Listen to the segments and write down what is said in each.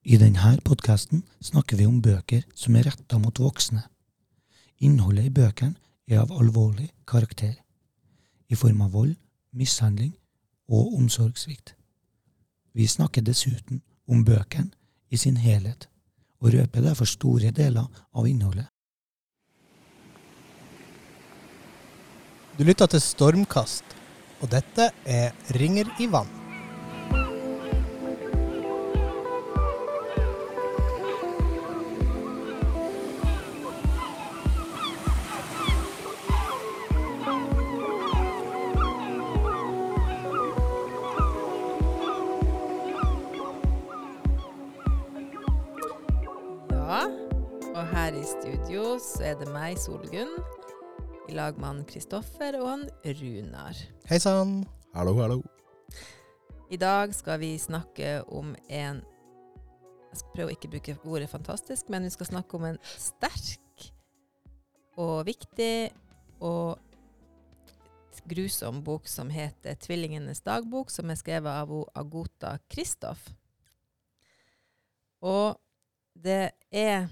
I denne podkasten snakker vi om bøker som er retta mot voksne. Innholdet i bøkene er av alvorlig karakter, i form av vold, mishandling og omsorgssvikt. Vi snakker dessuten om bøkene i sin helhet, og røper derfor store deler av innholdet. Du lytter til Stormkast, og dette er Ringer i vann. Er det meg, Solgunn, i lag med han Kristoffer og han Runar. Hei sann. Hallo, hallo. I dag skal vi snakke om en Jeg skal prøve å ikke bruke ordet fantastisk, men vi skal snakke om en sterk og viktig og grusom bok som heter 'Tvillingenes dagbok', som er skrevet av Agota Kristoff. Og det er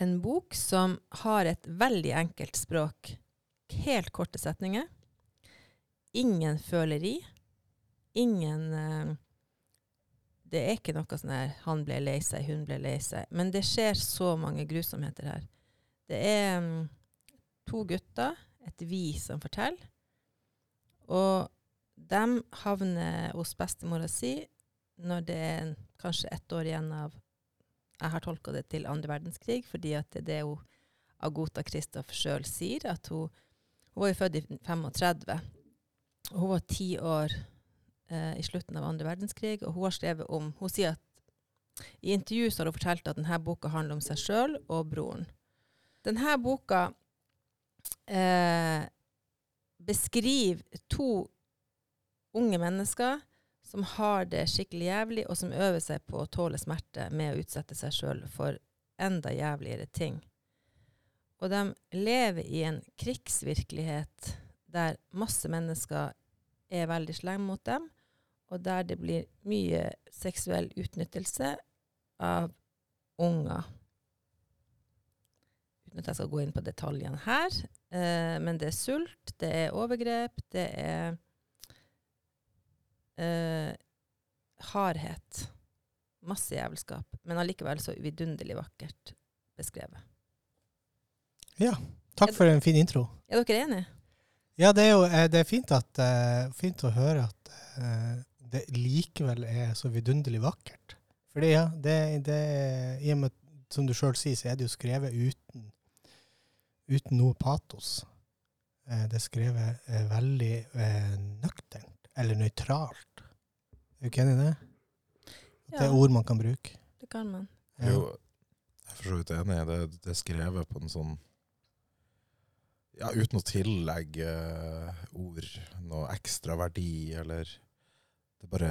en bok som har et veldig enkelt språk. Helt korte setninger. Ingen føleri. Ingen eh, Det er ikke noe sånn her 'han ble lei seg, hun ble lei seg'. Men det skjer så mange grusomheter her. Det er um, to gutter, et vi, som forteller. Og de havner hos bestemora si når det er kanskje ett år igjen av jeg har tolka det til andre verdenskrig, fordi at det er det Agota Kristoff sjøl sier. at hun, hun var jo født i 35. og Hun var ti år eh, i slutten av andre verdenskrig, og hun har skrevet om Hun sier at i intervju har hun fortalt at denne boka handler om seg sjøl og broren. Denne boka eh, beskriver to unge mennesker som har det skikkelig jævlig, og som øver seg på å tåle smerte med å utsette seg sjøl for enda jævligere ting. Og de lever i en krigsvirkelighet der masse mennesker er veldig slemme mot dem, og der det blir mye seksuell utnyttelse av unger. Uten at jeg skal gå inn på detaljene her. Eh, men det er sult, det er overgrep, det er eh, hardhet. Masse jævelskap. Men allikevel så vidunderlig vakkert beskrevet. Ja, takk for en fin intro. Er dere enige? Ja, det er jo eh, det er fint, at, uh, fint å høre at uh, det likevel er så vidunderlig vakkert. Fordi ja, det, det I og med, som du sjøl sier, så er det jo skrevet uten, uten noe patos. Uh, det er skrevet veldig nøkternt, eller nøytralt. Er du ikke enig i det? At det er ord man kan bruke. det kan man. Ja. Jo, jeg er for så vidt enig. Det, det er skrevet på en sånn Ja, uten å tillegge eh, ord noe ekstra verdi, eller Det er bare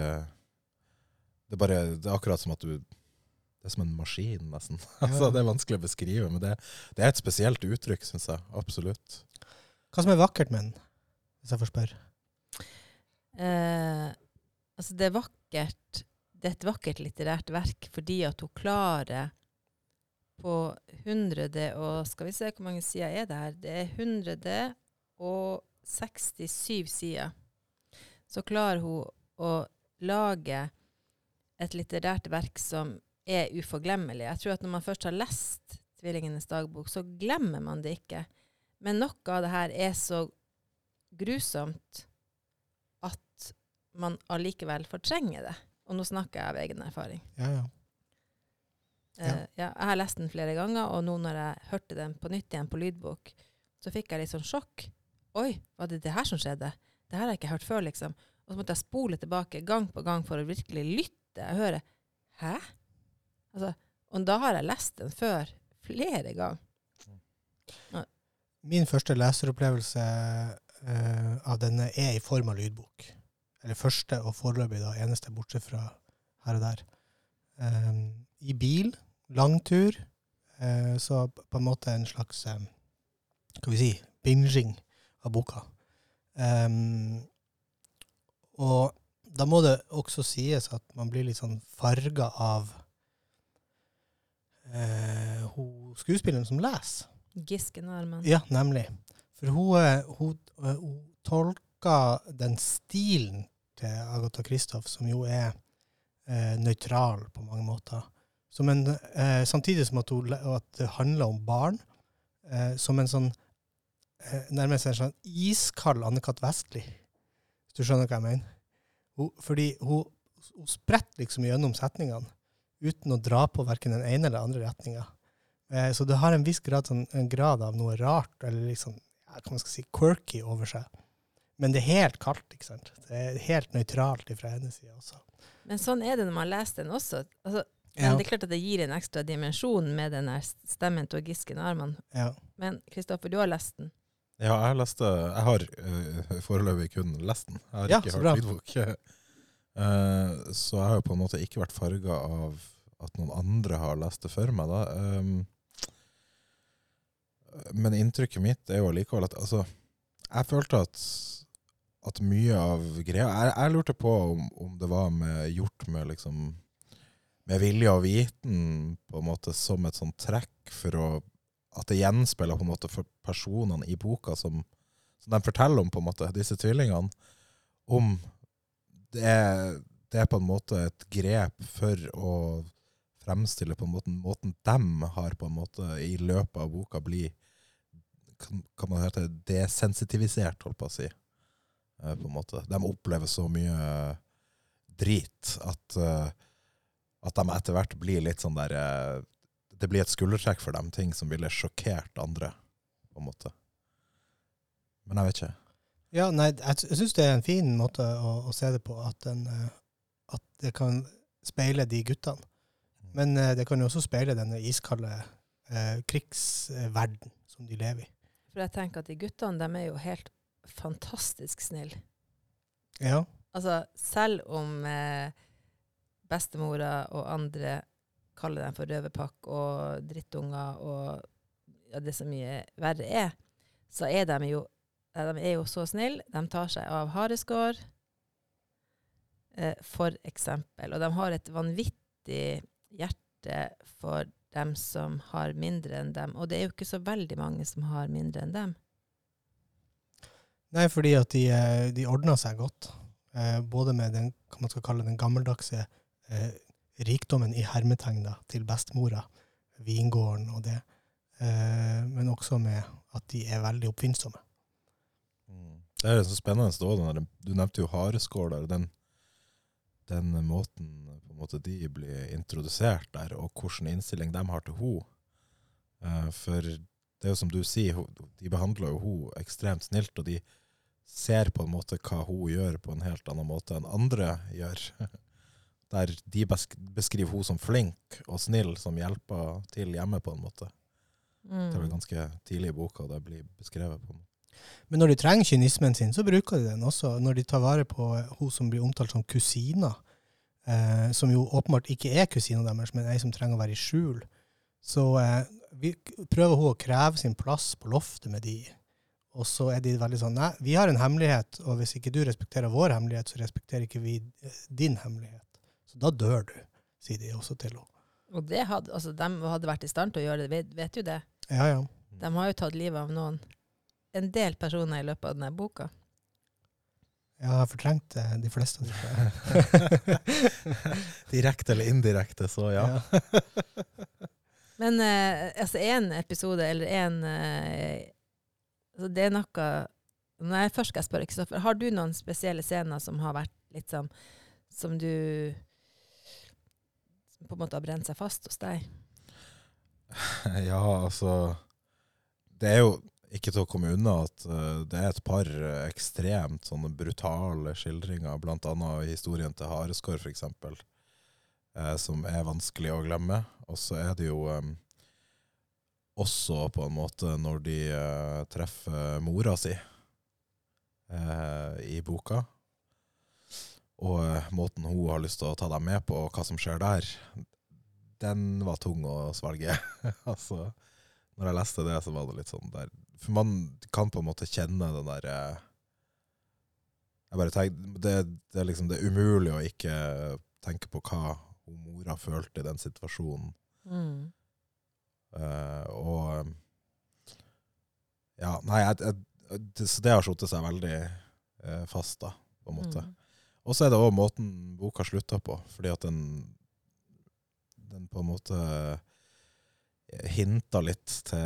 Det er bare Det er akkurat som at du Det er som en maskin, nesten. altså, det er vanskelig å beskrive, men det, det er et spesielt uttrykk, syns jeg. Absolutt. Hva som er vakkert med den, hvis jeg får spørre? Eh, altså, det er vakkert. Det er et vakkert litterært verk fordi at hun klarer på hundrede og Skal vi se hvor mange sider er det her? Det er 167 sider. Så klarer hun å lage et litterært verk som er uforglemmelig. Jeg tror at når man først har lest 'Tvillingenes dagbok', så glemmer man det ikke. Men noe av det her er så grusomt man allikevel fortrenger det. Og nå snakker jeg av egen erfaring. Ja, ja. Uh, ja, jeg har lest den flere ganger, og nå når jeg hørte den på nytt igjen på lydbok, så fikk jeg litt sånn sjokk. Oi, var det det her som skjedde? Det her har jeg ikke hørt før, liksom. Og så måtte jeg spole tilbake gang på gang for å virkelig lytte. Jeg hører Hæ? Altså, og da har jeg lest den før flere ganger. Min første leseropplevelse uh, av denne er i form av lydbok. Eller første og foreløpig da, eneste, bortsett fra her og der. Um, I bil, langtur, uh, så på en måte en slags um, Skal vi si binging av boka. Um, og da må det også sies at man blir litt sånn farga av uh, hun skuespilleren som leser. Gisken Arman. Ja, nemlig. For hun, eh, hun, eh, hun tolker den stilen til Agatha Kristoff, som jo er eh, nøytral på mange måter, som en, eh, samtidig som at, hun, at det handler om barn, eh, som en sånn eh, nærmest en sånn iskald Anne-Kat. Vestli, hvis du skjønner hva jeg mener. Hun, fordi hun, hun spretter liksom gjennom setningene uten å dra på verken den ene eller andre retninga. Eh, så det har en viss grad, sånn, en grad av noe rart, eller liksom, hva man skal si, quirky over seg. Men det er helt kaldt, ikke sant? Det er helt nøytralt fra hennes side også. Men sånn er det når man leser den også. Altså, Ja, det er klart at det gir en ekstra dimensjon med den stemmen til Gisken Arman. ja. Men Kristoffer, du har lest den. Ja, jeg har lest det. Jeg har uh, foreløpig kun lest den. Jeg har Ja, ikke hørt lydbok. Uh, så jeg har jo på en måte ikke vært farga av at noen andre har lest det før meg. Da. Um, men inntrykket mitt er jo allikevel at altså, Jeg følte at, at mye av greia Jeg, jeg lurte på om, om det var med, gjort med liksom med vilje og viten på en måte som et sånt trekk for å At det gjenspeiler personene i boka som, som de forteller om, på en måte, disse tvillingene. Om det er, det er på en måte et grep for å fremstille på en måte måten de har på en måte i løpet av boka bli kan, kan man hete desensitivisert, holdt på å si. Eh, på en måte. De opplever så mye drit at, eh, at de etter hvert blir litt sånn der eh, Det blir et skuldertrekk for dem, ting som ville sjokkert andre, på en måte. Men jeg vet ikke. Ja, nei, jeg, syns det er en fin måte å, å se det på, at, den, eh, at det kan speile de guttene. Men eh, det kan jo også speile denne iskalde eh, krigsverden som de lever i. For jeg tenker at de guttene de er jo helt fantastisk snill. Ja, Altså, selv om eh, bestemora og andre kaller dem for røverpakk og drittunger og ja, det så mye verre er, så er de jo, de er jo så snille. De tar seg av hareskår, eh, for eksempel. Og de har et vanvittig hjerte for dem som har mindre enn dem. Og det er jo ikke så veldig mange som har mindre enn dem. Nei, fordi at de, eh, de ordna seg godt. Eh, både med den, hva man skal kalle den gammeldagse eh, rikdommen i hermetegn til bestemora, vingården og det. Eh, men også med at de er veldig oppfinnsomme. Mm. Det er så spennende da, du nevnte jo hareskåler, den, den måten måte de blir introdusert der, og hvilken innstilling de har til henne. Eh, for det er jo som du sier, de behandler jo henne ekstremt snilt, og de ser på en måte hva hun gjør på en helt annen måte enn andre gjør. Der de besk beskriver hun som flink og snill, som hjelper til hjemme på en måte. Det er vel Mm. ganske tidlig i boka det blir beskrevet på. Men når de trenger kynismen sin, så bruker de den også. Når de tar vare på eh, hun som blir omtalt som kusina, eh, som jo åpenbart ikke er kusina deres, men ei som trenger å være i skjul, så eh, vi, prøver hun å kreve sin plass på loftet med de. Og så er de veldig sånn Nei, vi har en hemmelighet, og hvis ikke du respekterer vår hemmelighet, så respekterer ikke vi eh, din hemmelighet. Så da dør du, sier de også til henne. Og det hadde, altså, de hadde vært i stand til å gjøre det, vet, vet jo det. Ja, ja. De har jo tatt livet av noen, en del personer i løpet av denne boka. Ja, Jeg har fortrengt de fleste av. Direkte eller indirekte, så ja. Men eh, altså en episode, eller en eh, altså Det er noe Når jeg først skal jeg spørre Kristoffer, har du noen spesielle scener som har vært litt sånn Som du Som på en måte har brent seg fast hos deg? Ja, altså Det er jo ikke til å komme unna at uh, det er et par eh, ekstremt sånne brutale skildringer, annet historien til Hareskår, for eksempel, eh, som er vanskelig å glemme. Og så er det jo eh, også på en måte når de uh, treffer mora si uh, i boka, og uh, måten hun har lyst til å ta dem med på, og hva som skjer der, den var tung å svelge. altså, når jeg leste det, så var det litt sånn der For man kan på en måte kjenne den der eh, Jeg bare tenker det, det er liksom det er umulig å ikke tenke på hva hun mora følte i den situasjonen. Mm. Eh, og Ja, nei, jeg, jeg, det, så det har satt seg veldig uh, fast, da, på en måte. Mm. Og så er det òg måten boka slutter på, fordi at den, den på en måte hinta litt til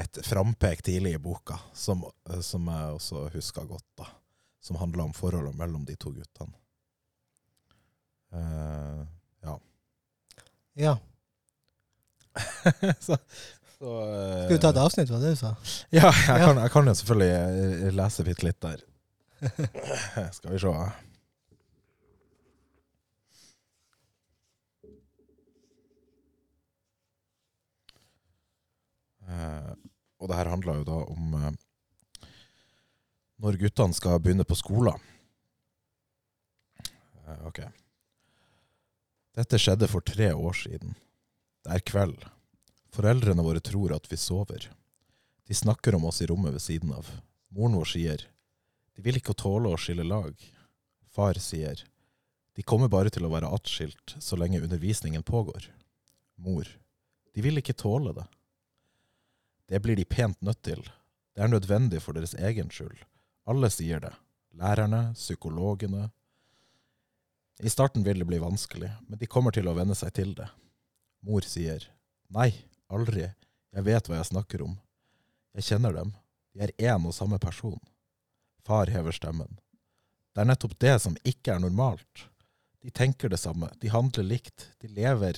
et frampek tidlig i boka, som, som jeg også husker godt, da. Som handler om forholdet mellom de to guttene. Uh, ja. Ja. så, så eh, Skal du ta et avsnitt, fra det du sa? Ja, jeg kan, jeg kan jo selvfølgelig eh, lese bitte litt der. Skal vi se. Uh, og det her handler jo da om uh, når guttene skal begynne på skolen. Uh, ok. Dette skjedde for tre år siden. Det er kveld. Foreldrene våre tror at vi sover. De snakker om oss i rommet ved siden av. Moren vår sier de vil ikke tåle å skille lag. Far sier de kommer bare til å være atskilt så lenge undervisningen pågår. Mor de vil ikke tåle det. Det blir de pent nødt til. Det er nødvendig for deres egen skyld. Alle sier det. Lærerne, psykologene. I starten vil det bli vanskelig, men de kommer til å venne seg til det. Mor sier nei, aldri. Jeg vet hva jeg snakker om. Jeg kjenner dem. De er én og samme person. Far hever stemmen. Det er nettopp det som ikke er normalt. De tenker det samme, de handler likt, de lever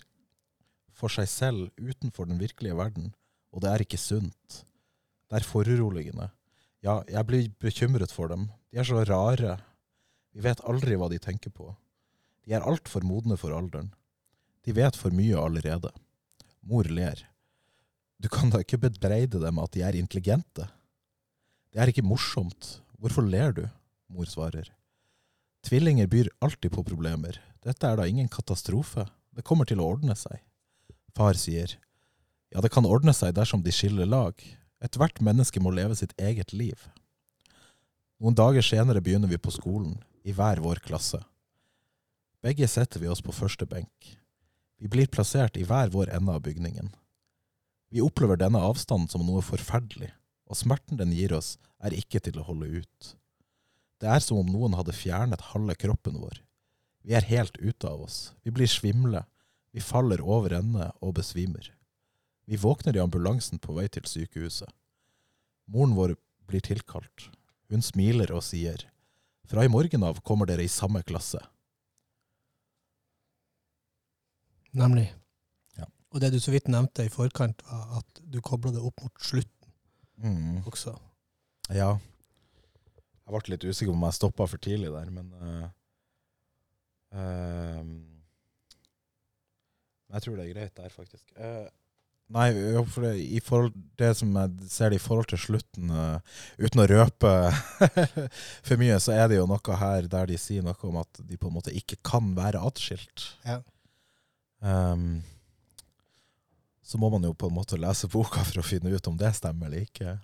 for seg selv utenfor den virkelige verden, og det er ikke sunt. Det er foruroligende. Ja, jeg blir bekymret for dem. De er så rare. Vi vet aldri hva de tenker på. De er altfor modne for alderen. De vet for mye allerede. Mor ler. Du kan da ikke bebreide dem at de er intelligente? Det er ikke morsomt. Hvorfor ler du? Mor svarer. Tvillinger byr alltid på problemer. Dette er da ingen katastrofe. Det kommer til å ordne seg. Far sier. Ja, det kan ordne seg dersom de skiller lag. Ethvert menneske må leve sitt eget liv. Noen dager senere begynner vi på skolen, i hver vår klasse. Begge setter vi oss på første benk. Vi blir plassert i hver vår ende av bygningen. Vi opplever denne avstanden som noe forferdelig, og smerten den gir oss, er ikke til å holde ut. Det er som om noen hadde fjernet halve kroppen vår. Vi er helt ute av oss. Vi blir svimle. Vi faller over ende og besvimer. Vi våkner i ambulansen på vei til sykehuset. Moren vår blir tilkalt. Hun smiler og sier, fra i morgen av kommer dere i samme klasse. Nemlig. Ja. Og det du så vidt nevnte i forkant, var at du kobla det opp mot slutten Mm. også. Ja. Jeg ble litt usikker på om jeg stoppa for tidlig der, men uh, uh, Jeg tror det er greit der, faktisk. Uh, nei, for det, i forhold, det som jeg ser det i forhold til slutten, eh, uten å røpe for mye, så er det jo noe her der de sier noe om at de på en måte ikke kan være atskilt. Ja. Ehm, så må man jo på en måte lese boka for å finne ut om det stemmer eller ikke.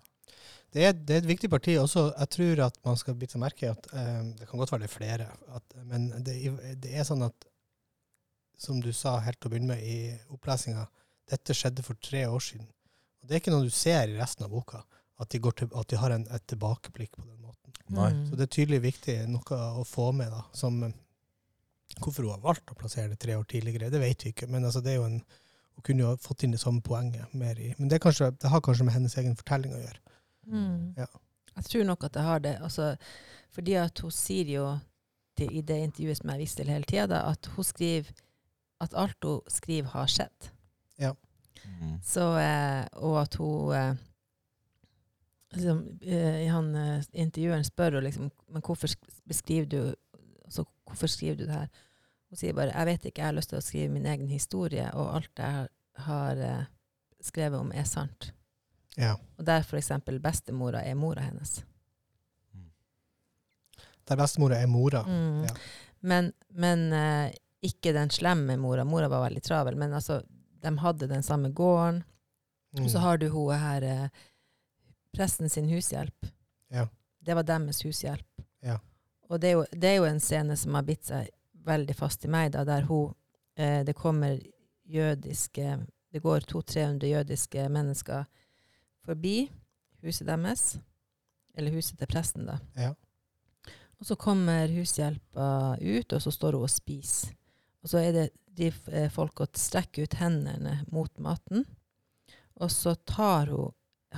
Det er, det er et viktig parti også. Jeg tror at man skal bite seg merke i at eh, det kan godt være det er flere, at, men det, det er sånn at som du sa helt til å begynne med i opplesinga, dette skjedde for tre år siden. Og Det er ikke noe du ser i resten av boka, at de, går til, at de har en, et tilbakeblikk på den måten. Nei. Mm. Så det er tydelig viktig noe å få med. da, som Hvorfor hun har valgt å plassere det tre år tidligere, det vet vi ikke. Men altså, det er jo en, hun kunne jo ha fått inn det samme poenget. mer i, Men det, er kanskje, det har kanskje med hennes egen fortelling å gjøre. Mm. Ja. Jeg tror nok at det har det. Altså, fordi at hun sier jo det, i det intervjuet som jeg viste til hele tida, at hun skriver at alt hun skriver, har skjedd. Mm. Så, eh, og at hun eh, liksom, eh, han, eh, Intervjueren spør henne liksom, men hvorfor beskriver du altså, hvorfor skriver du det her. Hun sier bare jeg vet ikke, jeg har lyst til å skrive min egen historie, og alt jeg har, eh, skrevet om, er sant. Ja. Og der f.eks. bestemora er mora hennes. Der bestemora er mora. Mm. Ja. Men, men eh, ikke den slemme mora. Mora var veldig travel, men altså, de hadde den samme gården. Mm. Og så har du hun her eh, presten sin hushjelp. Ja. Det var deres hushjelp. Ja. Og det er, jo, det er jo en scene som har bitt seg veldig fast i meg, da, der hun eh, Det kommer jødiske det går 200-300 jødiske mennesker forbi huset deres. Eller huset til presten, da. Ja. Og så kommer hushjelpa ut, og så står hun og spiser. Og så er det de eh, folk å strekke ut hendene mot maten. Og så tar hun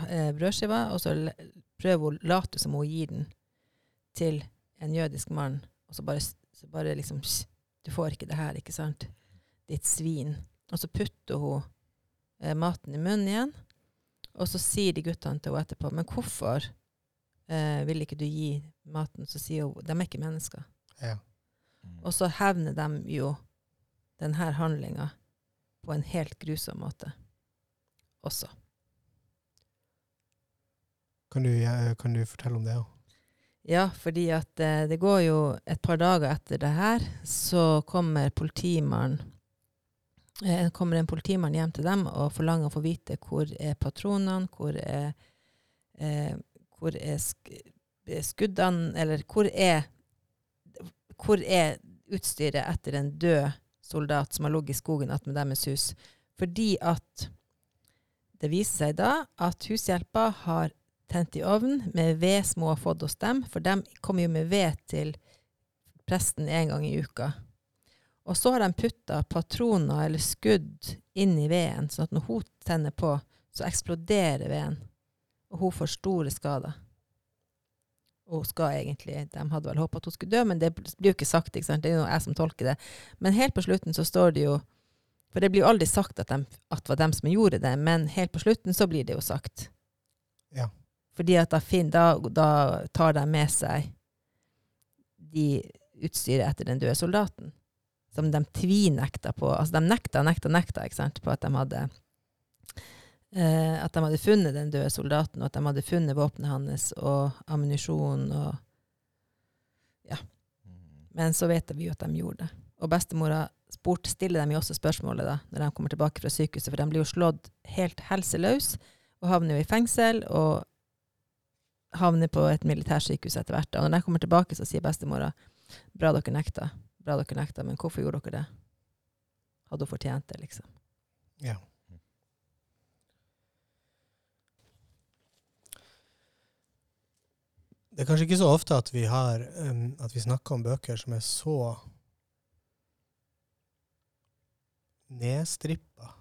eh, brødskiva, og så prøver hun å late som hun gir den til en jødisk mann. Og så bare, så bare liksom Du får ikke det her, ikke sant? Ditt svin. Og så putter hun eh, maten i munnen igjen. Og så sier de guttene til henne etterpå Men hvorfor eh, vil ikke du gi maten? Så sier hun de er ikke mennesker. Ja. Mm. Og så hevner de jo denne handlinga på en helt grusom måte også. Kan du, eh, kan du fortelle om det òg? Ja, fordi at eh, det går jo et par dager etter det her, så kommer politimannen eh, kommer en politimann hjem til dem og forlanger å få vite hvor er patronene, hvor er, eh, hvor er sk eh, skuddene, eller hvor er, hvor er utstyret etter en død soldat som har ligget i skogen attmed deres hus. Fordi at det viser seg da at hushjelpa har tent i ovnen med ved som hun har fått hos dem, for de kommer jo med ved til presten en gang i uka. Og så har de putta patroner eller skudd inn i veden, sånn at når hun tenner på, så eksploderer veden, og hun får store skader. Og hun skal egentlig De hadde vel håpet at hun skulle dø, men det blir jo ikke sagt. ikke sant? Det er jo jeg som tolker det. Men helt på slutten så står det jo For det blir jo aldri sagt at, de, at det var dem som gjorde det, men helt på slutten så blir det jo sagt. Ja. Fordi at da, fin, da, da tar de med seg de utstyret etter den døde soldaten. Som de tvinekta på. Altså de nekta, nekta, nekta ikke sant? på at de hadde eh, at de hadde funnet den døde soldaten, og at de hadde funnet våpenet hans og ammunisjon. Mm. men så vet vi jo at de gjorde det. Og bestemora spurt, stiller dem jo også spørsmålet da, når de kommer tilbake fra sykehuset, for de blir jo slått helt helseløs og havner jo i fengsel. og havner på et militærsykehus etter hvert. Og når jeg kommer tilbake, så sier bestemora bra dere nekta, bra dere nekta, men hvorfor gjorde dere det? Hadde hun fortjent det, liksom. Ja. Det er kanskje ikke så ofte at vi har um, at vi snakker om bøker som er så nedstrippa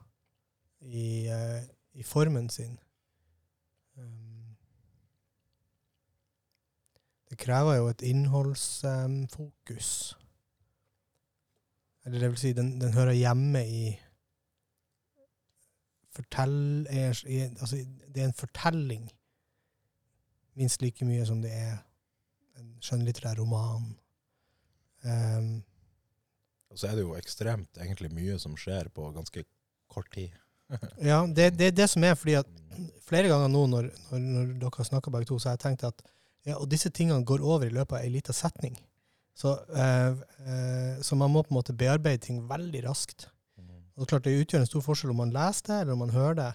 i, uh, i formen sin. Det krever jo et innholdsfokus. Eller det vil si, den, den hører hjemme i fortell, er, altså, det er en fortelling minst like mye som det er en skjønnlitterær roman. Um, Og så er det jo ekstremt egentlig mye som skjer på ganske kort tid. ja, det, det er det som er fordi at flere ganger nå når, når, når dere har snakka begge to, så har jeg tenkt at ja, og disse tingene går over i løpet av ei lita setning. Så, eh, eh, så man må på en måte bearbeide ting veldig raskt. Og er klart det utgjør en stor forskjell om man leser det, eller om man hører det.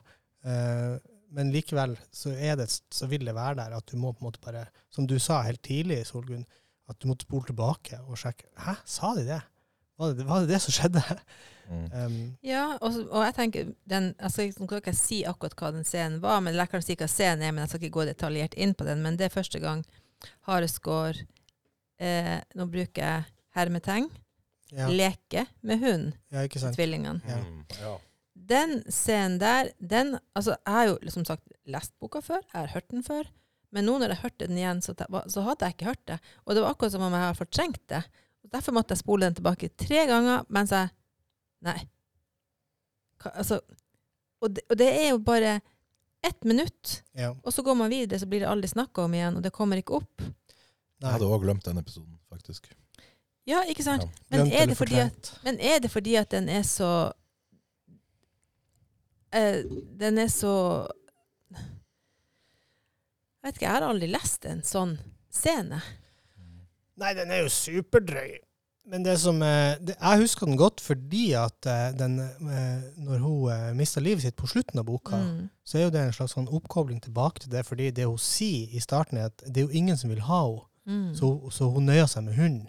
Eh, men likevel så, er det, så vil det være der at du må på en måte bare, som du sa helt tidlig, Solgunn, at du måtte spole tilbake og sjekke Hæ, sa de det? Var det var det, det som skjedde? Mm. Um, Ja, og, og jeg tenker den, altså, Jeg skal ikke si akkurat hva den scenen var, men jeg kan si hva scenen er, men jeg skal ikke gå detaljert inn på den. Men det er første gang Hareskår eh, Nå bruker jeg hermetegn. ja, Leke med hund, ja, ikke sant? tvillingene. Ja. Mm. ja. Den scenen der, den Altså, jeg har jo som sagt lest boka før, jeg har hørt den før. Men nå når jeg hørte den igjen, så, så hadde jeg ikke hørt det. Og det var akkurat som om jeg har fortrengt det. Og Derfor måtte jeg spole den tilbake tre ganger mens jeg Nei. Hva, altså, og, det, og det er jo bare ett minutt, Ja. og så går man videre, så blir det aldri snakka om igjen, og det kommer ikke opp. Jeg hadde òg glemt den episoden, faktisk. Ja, ikke sant? Ja. Men, er eller det fordi at, men er det fordi at den er så eh, Den er så Jeg vet ikke, jeg har aldri lest en sånn scene. Nei, den er jo superdrøy. Men det som eh, det, Jeg husker den godt fordi at eh, den, eh, når hun mister mista livet sitt på slutten av boka, Mm. så er jo det en slags sånn oppkobling tilbake til det, fordi det hun sier i starten, er at det er jo ingen som vil ha henne, Mm. så, så hun nøyer seg med hund.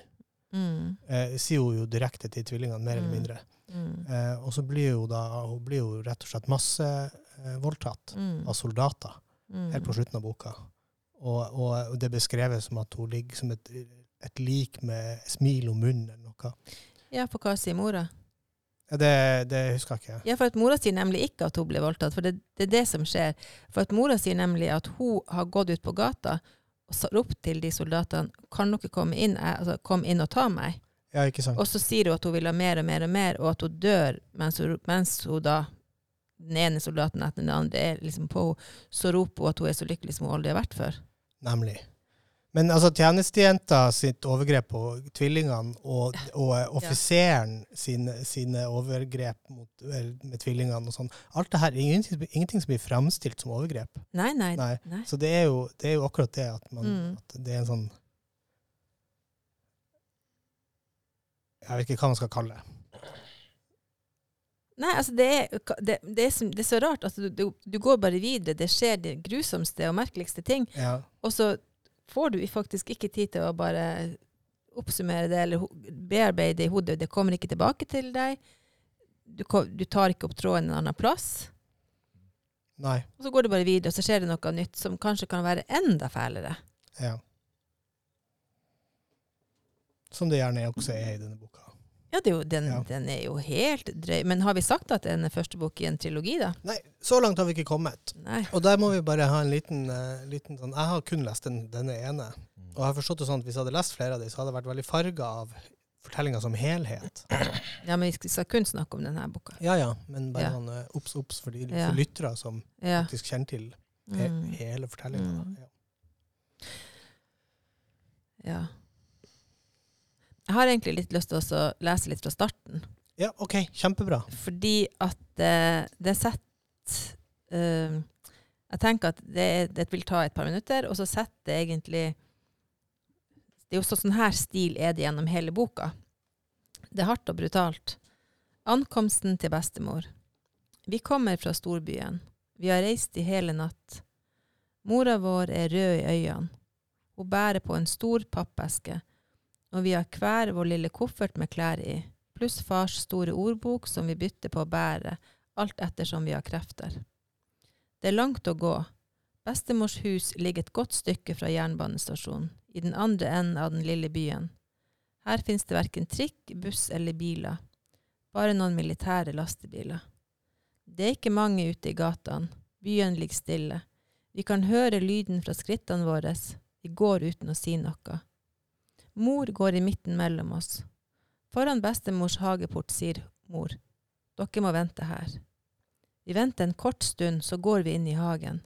Mm. Eh, sier hun jo direkte til tvillingene, mer eller Mm. mindre. Mm. Eh, og så blir hun da hun blir jo rett og slett masse eh, Mm. av soldater helt på slutten av boka. Og, og det beskreves som at hun ligger som et, et lik med smil om munnen eller noe. Ja, for hva sier mora? Ja, det, det husker jeg ikke. Ja, for at mora sier nemlig ikke at hun ble voldtatt, for det, det er det som skjer. For at mora sier nemlig at hun har gått ut på gata og ropt til de soldatene kan dere komme inn, altså, kom inn og ta meg. Ja, ikke sant? Og så sier hun at hun vil ha mer og mer og mer, og at hun dør mens hun, mens hun da den ene soldaten etter den andre er liksom på henne, så roper hun at hun er så lykkelig som hun aldri har vært før. Nemlig. Men altså, tjenestejenta sitt overgrep på tvillingene og, og offiseren sine, sine overgrep mot, med tvillingene og sånn, alt det her er ingenting, ingenting som blir framstilt som overgrep. Nei, nei. Nei. nei. Så det er jo, det er jo akkurat det at, man, Mm. at det er en sånn Jeg vet ikke hva man skal kalle det. Nei, altså det er, det, det er, det er så rart. Altså, du, du går bare videre. Det skjer de grusomste og merkeligste ting. Ja. Og så får du faktisk ikke tid til å bare oppsummere det eller bearbeide det i hodet. Det kommer ikke tilbake til deg. Du, du tar ikke opp tråden en annen plass. Nei. Og så går det bare videre, og så skjer det noe nytt som kanskje kan være enda fælere. Ja. Som det gjerne også er i denne boka. Ja, det jo, den, Ja. den er jo helt drøy. Men har vi sagt at det er den første bok i en trilogi, da? Nei, så langt har vi ikke kommet. Nei. Og der må vi bare ha en liten, uh, liten sånn Jeg har kun lest den, denne ene. Og jeg har forstått det sånn at hvis jeg hadde lest flere av dem, så hadde jeg vært veldig farga av fortellinga som helhet. Ja, men vi skal- skal kun snakke om denne boka. Ja ja, men bare Ja. sånn eh, obs, obs for de Ja. lyttere som Ja. faktisk kjenner til he Mm. hele fortellinga. Mm. Ja. ja. Jeg har egentlig litt lyst til å lese litt fra starten. ja, OK. Kjempebra. Fordi at eh, det setter eh, Jeg tenker at det, det vil ta et par minutter, og så setter det egentlig Det er jo sånn her stil er det gjennom hele boka. Det er hardt og brutalt. Ankomsten til bestemor. Vi kommer fra storbyen. Vi har reist i hele natt. Mora vår er rød i øynene. Hun bærer på en stor pappeske, og vi har hver vår lille koffert med klær i pluss fars store ordbok som vi bytter på å bære, alt ettersom vi har krefter. Det er langt å gå. Bestemors hus ligger et godt stykke fra jernbanestasjonen, i den andre enden av den lille byen. Her finnes det verken trikk, buss eller biler, bare noen militære lastebiler. Det er ikke mange ute i gatene, byen ligger stille. Vi kan høre lyden fra skrittene våre, vi går uten å si noe. Mor går i midten mellom oss. Foran bestemors hageport sier mor, dere må vente her. Vi venter en kort stund, så går vi inn i hagen.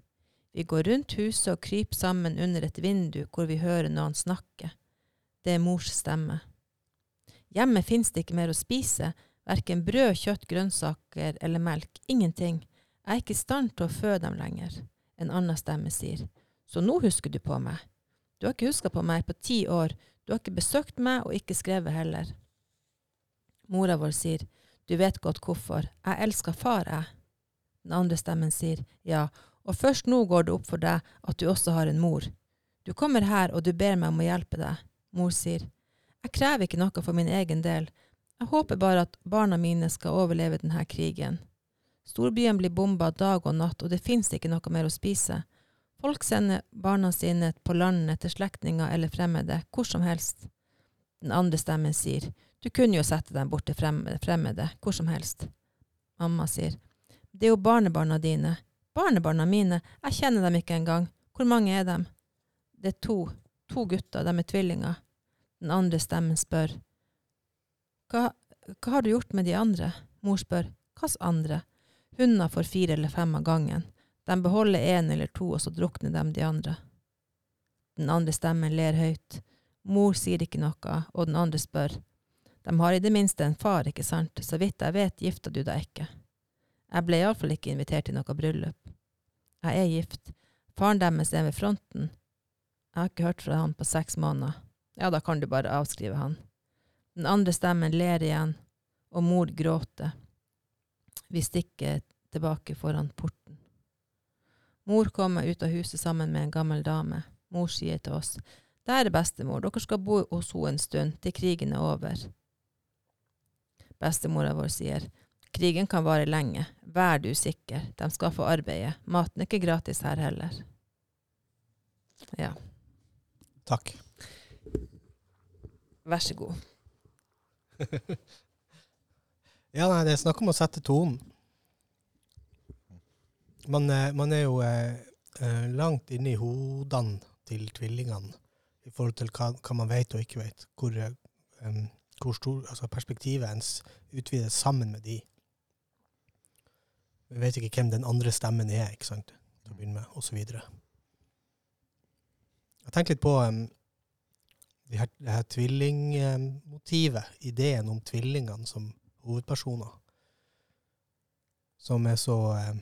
Vi går rundt huset og kryper sammen under et vindu hvor vi hører noen snakke. Det er mors stemme. Hjemme fins det ikke mer å spise, verken brød, kjøtt, grønnsaker eller melk, ingenting. Jeg er ikke i stand til å fø dem lenger. En annen stemme sier, så nå husker du på meg. Du har ikke huska på meg på ti år, du har ikke besøkt meg og ikke skrevet heller. Mora vår sier, du vet godt hvorfor, jeg elsker far, jeg. Den andre stemmen sier, ja, og først nå går det opp for deg at du også har en mor. Du kommer her og du ber meg om å hjelpe deg. Mor sier, jeg krever ikke noe for min egen del, jeg håper bare at barna mine skal overleve denne krigen. Storbyen blir bomba dag og natt, og det fins ikke noe mer å spise. Folk sender barna sine på land til slektninger eller fremmede, hvor som helst. Den andre stemmen sier, du kunne jo sette dem bort til fremmede, fremmede, hvor som helst. Mamma sier, det er jo barnebarna dine. Barnebarna mine, jeg kjenner dem ikke engang. Hvor mange er dem? Det er to. To gutter, de er tvillinger. Den andre stemmen spør, hva, hva har du gjort med de andre? Mor spør, hvilke andre? Hunder får fire eller fem av gangen. De beholder en eller to, og så drukner de de andre. Den andre stemmen ler høyt. Mor sier ikke noe, og den andre spør. De har i det minste en far, ikke sant? Så vidt jeg vet, gifta du deg ikke. Jeg ble iallfall ikke invitert til noe bryllup. Jeg er gift. Faren deres er ved fronten. Jeg har ikke hørt fra han på seks måneder. Ja, da kan du bare avskrive han. Den andre stemmen ler igjen, og mor gråter. Vi stikker tilbake foran porten. Mor kommer ut av huset sammen med en gammel dame. Mor sier til oss, der er bestemor, dere skal bo hos henne en stund, til krigen er over. bestemora vår sier. Krigen kan vare lenge. Vær du sikker. De skal få arbeide. Maten er ikke gratis her heller. Ja, Takk. vær så god. Ja, nei, det er snakk om å sette tonen. Man, eh, man er jo eh, eh, langt inne i hodene til tvillingene i forhold til hva, hva man vet og ikke vet. Hvor, eh, hvor stor, altså perspektivet ens utvides sammen med de. Vi vet ikke hvem den andre stemmen er, ikke sant, til å begynne med, videre. Jeg tenker litt på um, det her, det her tvillingmotivet, ideen om tvillingene som hovedpersoner, som er så eh,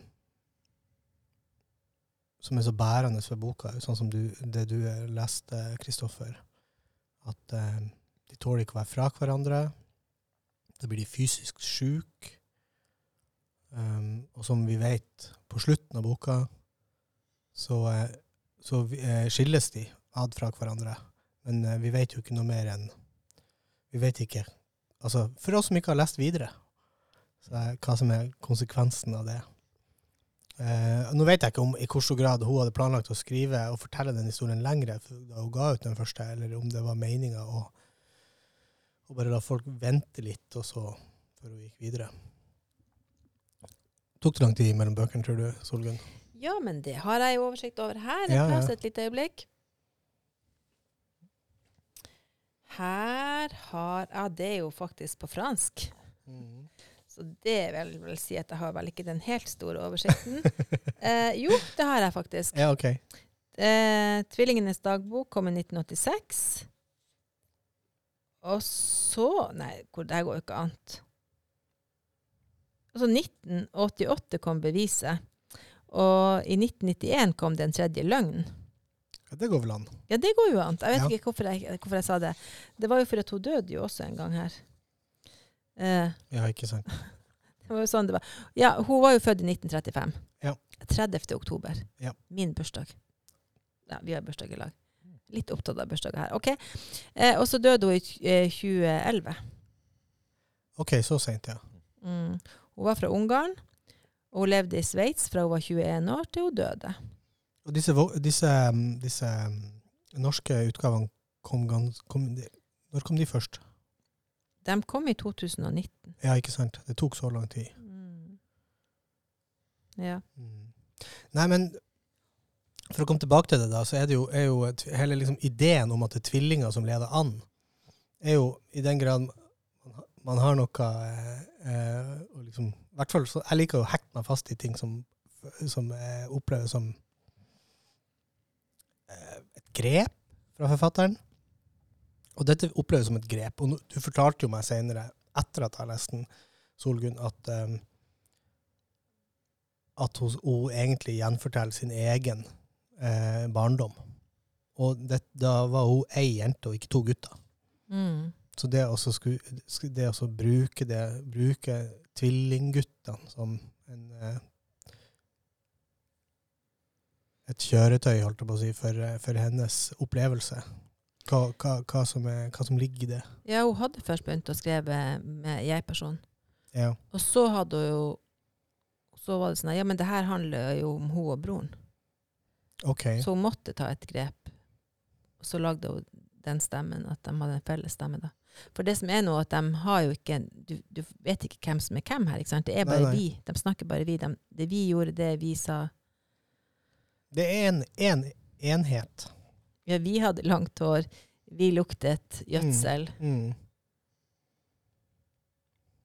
som er så bærende for boka, sånn som du, det du leste, Kristoffer. At eh, de tåler ikke å være fra hverandre. Da blir de fysisk syke. Um, og som vi vet, på slutten av boka, så, eh, så eh, skilles de ad fra hverandre. Men eh, vi vet jo ikke noe mer enn Vi vet ikke Altså, for oss som ikke har lest videre, så hva som er konsekvensen av det. Eh, nå vet jeg ikke om i stor grad hun hadde planlagt å skrive og fortelle den historien lengre da hun ga ut den første, eller om det var meninga å, å bare la folk vente litt, og så før hun gikk videre. Tok det lang tid mellom bøkene, tror du, Solgunn? Ja, men det har jeg jo oversikt over her. Ja, ja. Paus et lite øyeblikk. Her har Ja, det er jo faktisk på fransk. Så det vil vel si at jeg har vel ikke den helt store oversikten. eh, jo, det har jeg faktisk. Ja, OK. Eh, Tvillingenes dagbok kom i 1986. Og så Nei, hvor, det går jo ikke annet. Altså 1988 kom beviset. Og i 1991 kom Den tredje løgn. Ja, det går vel an. Ja, det går jo an. Jeg vet Ja. ikke hvorfor jeg, hvorfor jeg sa det. Det var jo for at hun døde jo også en gang her. Eh, Ja, ikke sant. det var jo sånn det var. Ja, hun var jo født i 1935. Ja. 30. oktober. Ja. Min bursdag. Ja, vi har bursdag i lag. Litt opptatt av bursdager her. OK. Eh, og så døde hun i eh, 2011. OK, så seint, ja. Mm. Hun var fra Ungarn, og hun levde i Sveits fra hun var 21 år til hun døde. Og disse, disse, um, disse um, norske utgavene kom. Kom, de, når kom de først? De kom i 2019. Ja, ikke sant? Det tok så lang tid. Mm. Ja. Mm. Nei, men for å komme tilbake til det, da, så er det jo, er jo et, hele liksom, ideen om at det er tvillinger som leder an, er jo i den grad man, man har noe eh, eh, liksom, i hvert fall, så Jeg liker å hekte meg fast i ting som, som eh, oppleves som eh, et grep fra forfatteren. Og dette oppleves som et grep. Og du fortalte jo meg senere, etter at jeg har lest den, Solgunn, at um, at hun, hun egentlig gjenforteller sin egen eh, barndom. Og det, da var hun ei jente og ikke to gutter. Mm. Så å det å bruke det, bruke tvillingguttene som en eh, et kjøretøy, holdt jeg på å si, for, eh, for hennes opplevelse. Hva, hva, hva, som er, hva som ligger i det. Ja, hun hadde først begynt å skrive med jeg-person. Ja. Og så hadde hun jo Så var det sånn Ja, men det her handler jo om hun og broren. OK. Så hun måtte ta et grep. Og så lagde hun den stemmen, at de hadde en felles stemme, da. For det som er nå, at de har jo ikke Du, du vet ikke hvem som er hvem her, ikke sant? Det er Nei, bare nei. vi. De snakker bare vi. De, det vi gjorde, det vi sa. Det er en, en enhet. Ja, vi hadde langt hår. Vi luktet gjødsel. Mm.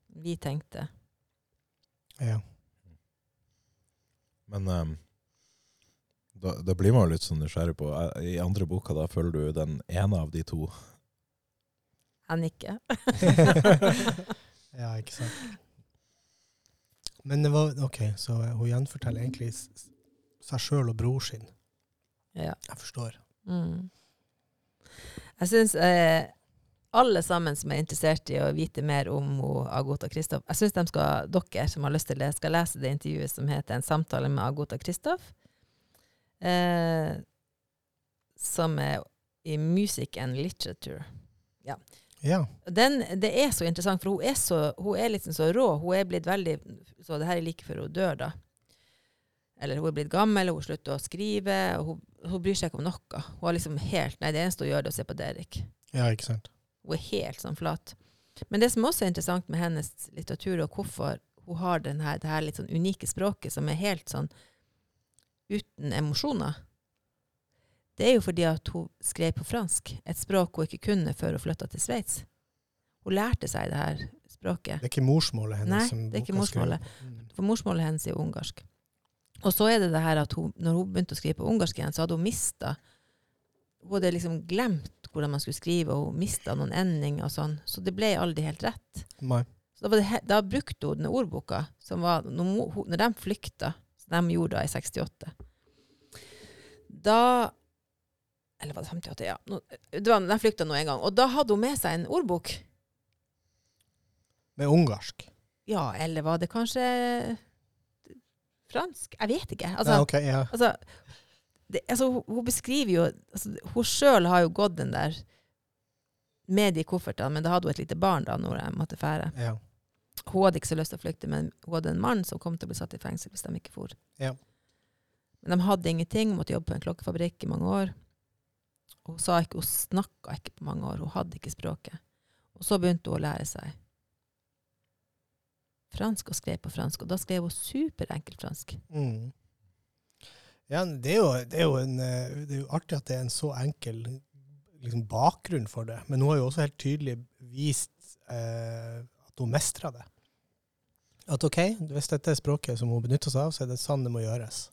Vi tenkte. Ja. Men um, da, da blir man jo litt sånn nysgjerrig på eh, I andre boka da følger du den ene av de to. Jeg nikker. ja, ikke sant. Men det var OK, så hun gjenforteller egentlig seg sjøl og bror sin. Ja. Jeg forstår. Mm. Jeg syns eh, alle sammen som er interessert i å vite mer om Agota Kristoff Jeg syns skal, dere som har lyst til det, skal lese det intervjuet som heter 'En samtale med Agota Kristoff'. Eh, som er i Music and Literature. Ja. Den, det er så interessant, for hun er, så, hun er liksom så rå. Hun er blitt veldig Så det her er like før hun dør, da. Eller hun er blitt gammel, og hun slutter å skrive. og hun, hun bryr seg ikke om noe. Hun har liksom helt Nei, det eneste hun gjør, det er å se på Derek. ja, ikke sant. Hun er helt sånn flat. Men det som også er interessant med hennes litteratur, og hvorfor hun har denne, det her litt sånn unike språket som er helt sånn uten emosjoner, det er jo fordi at hun skrev på fransk, et språk hun ikke kunne før hun flytta til Sveits. Hun lærte seg det her språket. Det er ikke morsmålet hennes. Nei, det er ikke morsmålet. For morsmålet hennes er ungarsk. Og så er det det her at hun, når hun begynte å skrive på ungarsk igjen, så hadde hun mista Hun hadde liksom glemt hvordan man skulle skrive, og hun mista noen endinger og sånn. Så det ble aldri helt rett. Nei. Så da, var det, da brukte hun den ordboka, som var når, hun- når de flykta, som de gjorde da i 68. Da Eller var det 58? Ja. Det var, de flykta nå en gang. Og da hadde hun med seg en ordbok. Med ungarsk. Ja, eller var det kanskje fransk? Jeg vet ikke. Altså, ja, okay, ja. Altså, det, altså, hun- beskriver jo altså, Hun sjøl har jo gått den der med de koffertene, men da hadde hun et lite barn da når jeg måtte fære. ja. Hun hadde ikke så lyst til å flykte, men hun hadde en mann som kom til å bli satt i fengsel hvis de ikke for. Ja. Men de hadde ingenting, måtte jobbe på en klokkefabrikk i mange år. Hun sa ikke, hun snakka ikke på mange år, hun hadde ikke språket. Og så begynte hun å lære seg fransk og skrev på fransk, og da skrev hun superenkelt fransk. Mm. Ja, det er, jo, det, er jo en, eh, det er jo artig at det er en så enkel liksom, bakgrunn for det. Men hun har jo også helt tydelig vist eh, at hun mestrer det. At OK, hvis dette er språket som hun benytter seg av, så er det sånn det må gjøres.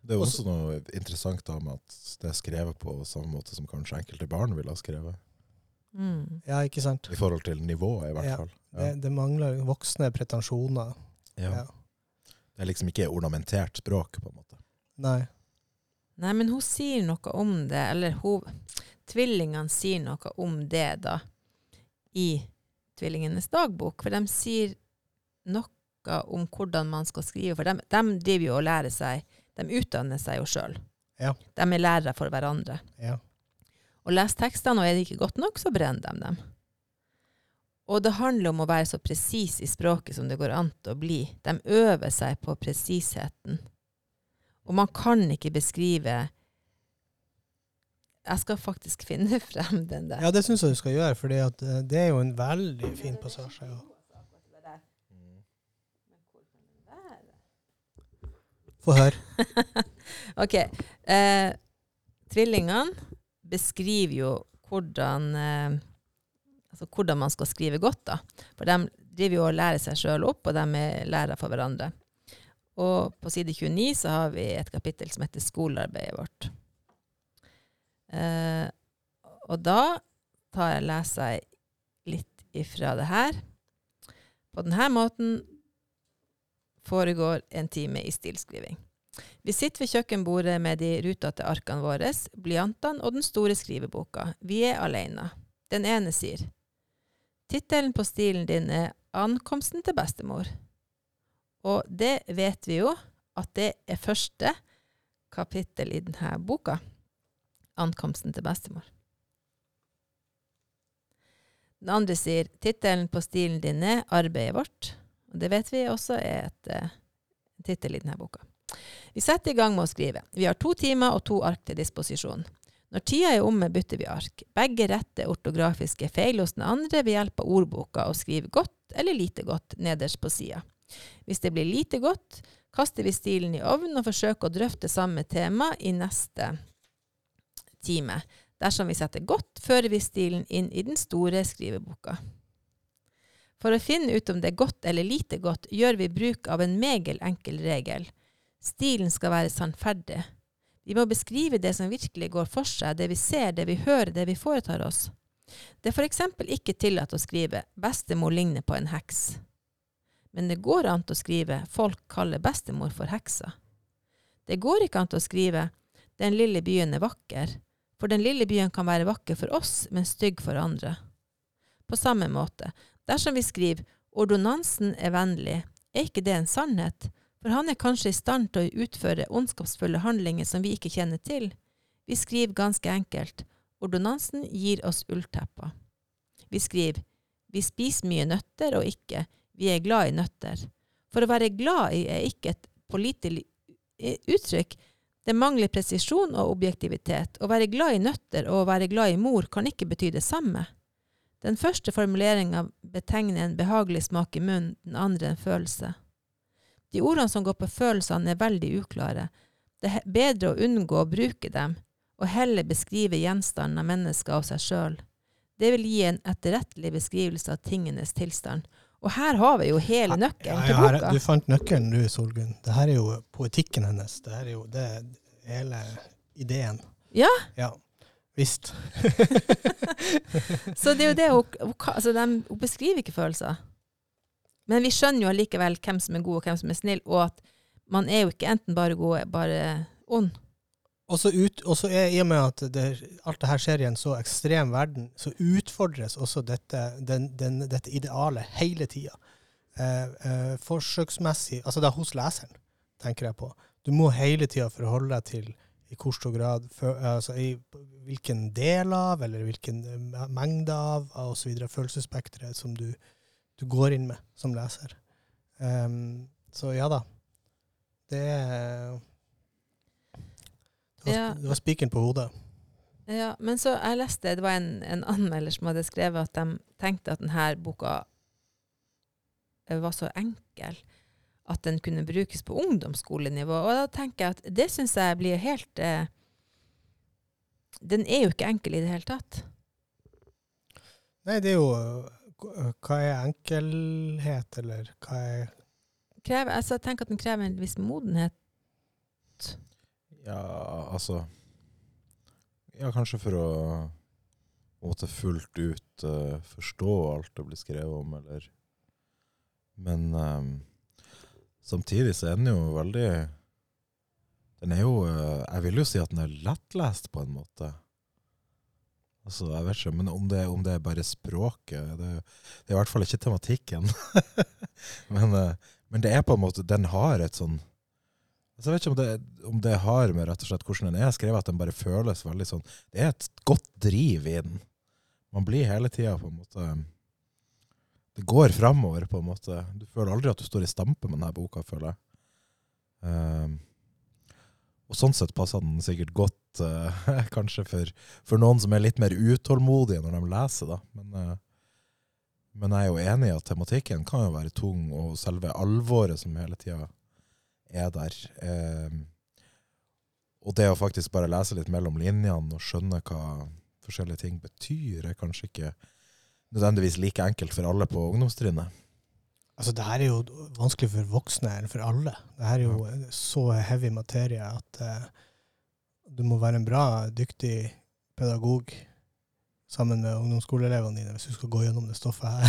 Det er jo også noe interessant da med at det er skrevet på samme måte som kanskje enkelte barn ville ha skrevet. Mm. Ja, ikke sant? I forhold til nivået, i hvert Ja. fall. Det, det mangler voksne pretensjoner. Ja. Ja. Det er liksom ikke ornamentert språk, på en måte. Nei. Nei, men hun sier noe om det, eller hun, tvillingene sier noe om det da, i tvillingenes dagbok, for de sier noe om hvordan man skal skrive, for de, de driver jo og lærer seg, de utdanner seg jo selv. Ja. De er lærere for hverandre. Ja. Og leser tekstene, og er det ikke godt nok, så brenner de dem. Og det handler om å være så presis i språket som det går an til å bli. De øver seg på presisheten. Og man kan ikke beskrive Jeg skal faktisk finne frem den der. ja, det syns jeg du skal gjøre, for det er jo en veldig fin passasje. Ja. Få høre. OK. Eh, tvillingene beskriver jo hvordan, eh, altså hvordan man skal skrive godt. da. For de driver jo og lærer seg sjøl opp, og de er lærere for hverandre. Og på side 29 så har vi et kapittel som heter 'Skolearbeidet vårt'. Eh, og da tar jeg leser litt ifra det her. På denne måten foregår en time i stilskriving. Vi sitter ved kjøkkenbordet med de rutete arkene våre, blyantene og den store skriveboka. Vi er alene. Den ene sier Tittelen på stilen din er 'Ankomsten til bestemor'. Og det vet vi jo at det er første kapittel i denne boka. 'Ankomsten til bestemor'. Den andre sier tittelen på stilen din er 'Arbeidet vårt'. Og det vet vi også er et uh, tittel i denne boka. Vi setter i gang med å skrive. Vi har to timer og to ark til disposisjon. Når tida er omme, bytter vi ark. Begge retter ortografiske feil hos den andre ved hjelp av ordboka og skriver godt eller lite godt nederst på sida. Hvis det blir lite godt, kaster vi stilen i ovnen og forsøker å drøfte samme tema i neste time. Dersom vi setter godt, fører vi stilen inn i den store skriveboka. For å finne ut om det er godt eller lite godt, gjør vi bruk av en megel enkel regel. Stilen skal være sannferdig. Vi må beskrive det som virkelig går for seg, det vi ser, det vi hører, det vi foretar oss. Det er for eksempel ikke tillatt å skrive 'bestemor ligner på en heks'. Men det går an å skrive 'folk kaller bestemor for heksa'. Det går ikke an å skrive 'den lille byen er vakker', for den lille byen kan være vakker for oss, men stygg for andre. På samme måte, dersom vi skriver 'ordonansen er vennlig', er ikke det en sannhet, for han er kanskje i stand til å utføre ondskapsfulle handlinger som vi ikke kjenner til. Vi skriver ganske enkelt 'ordonansen gir oss ulltepper'. Vi skriver vi spiser mye nøtter og ikke vi er glad i nøtter. For å være glad i er ikke et pålitelig uttrykk. Det mangler presisjon og objektivitet. Å være glad i nøtter og å være glad i mor kan ikke bety det samme. Den første formuleringa betegner en behagelig smak i munnen, den andre en følelse. De ordene som går på følelsene, er veldig uklare. Det er bedre å unngå å bruke dem, og heller beskrive gjenstanden av mennesket og seg sjøl. Det vil gi en etterrettelig beskrivelse av tingenes tilstand. Og her har vi jo hele nøkkelen til Ja, boka. Du fant nøkkelen du, Solgunn. Det her er jo poetikken hennes. Det her er jo det hele ideen. Ja. Ja, visst. Så det er jo det hun, hun, altså de, hun beskriver ikke følelser. Men vi skjønner jo allikevel hvem som er god og hvem som er snill, og at man er jo ikke enten bare god, bare ond. Og så ut, og så er I og med at det, alt det her skjer i en så ekstrem verden, så utfordres også dette, den, den, dette idealet hele tida. Eh, eh, forsøksmessig Altså det er hos leseren, tenker jeg på. Du må hele tida forholde deg til i hvor stor grad for, altså i hvilken del av, eller hvilken eh, mengde av, videre, følelsesspekteret som du, du går inn med som leser. Um, så ja da. Det det var, Ja. var spikeren på hodet. Ja, men så jeg leste, det var en, en anmelder som hadde skrevet at de tenkte at denne boka eh, var så enkel at den kunne brukes på ungdomsskolenivå. Og da tenker jeg at det syns jeg blir helt eh, Den er jo ikke enkel i det hele tatt. Nei, det er jo Hva er enkelhet, eller hva er Krever, altså, jeg tenker at den krever en viss modenhet. Ja, altså Ja, kanskje for å måtte fullt ut uh, forstå alt det blir skrevet om, eller Men um, samtidig så er den jo veldig Den er jo uh, Jeg vil jo si at den er lettlest, på en måte. Altså, jeg vet ikke, men om det, om det er bare språket Det, det er i hvert fall ikke tematikken. men, eh, men det er på en måte Den har et sånn Altså, jeg vet ikke om det, om det har med rett og slett hvordan den er skrevet, at den bare føles veldig sånn Det er et godt driv i den. Man blir hele tida på en måte Det går framover, på en måte. Du føler aldri at du står i stampe med denne boka, føler jeg. Ehm, og sånn sett passer den sikkert godt, uh, kanskje for, for noen som er litt mer utålmodige når de leser, da. Men, uh, men jeg er jo enig i at tematikken kan jo være tung, og selve alvoret som hele tida er der. Uh, og det å faktisk bare lese litt mellom linjene og skjønne hva forskjellige ting betyr, er kanskje ikke nødvendigvis like enkelt for alle på ungdomstrinnet. Altså, det her er jo vanskelig for voksne, eller for alle. Det her er jo så heavy materie at uh, du må være en bra, dyktig pedagog sammen med ungdomsskoleelevene dine hvis du skal gå gjennom det stoffet her.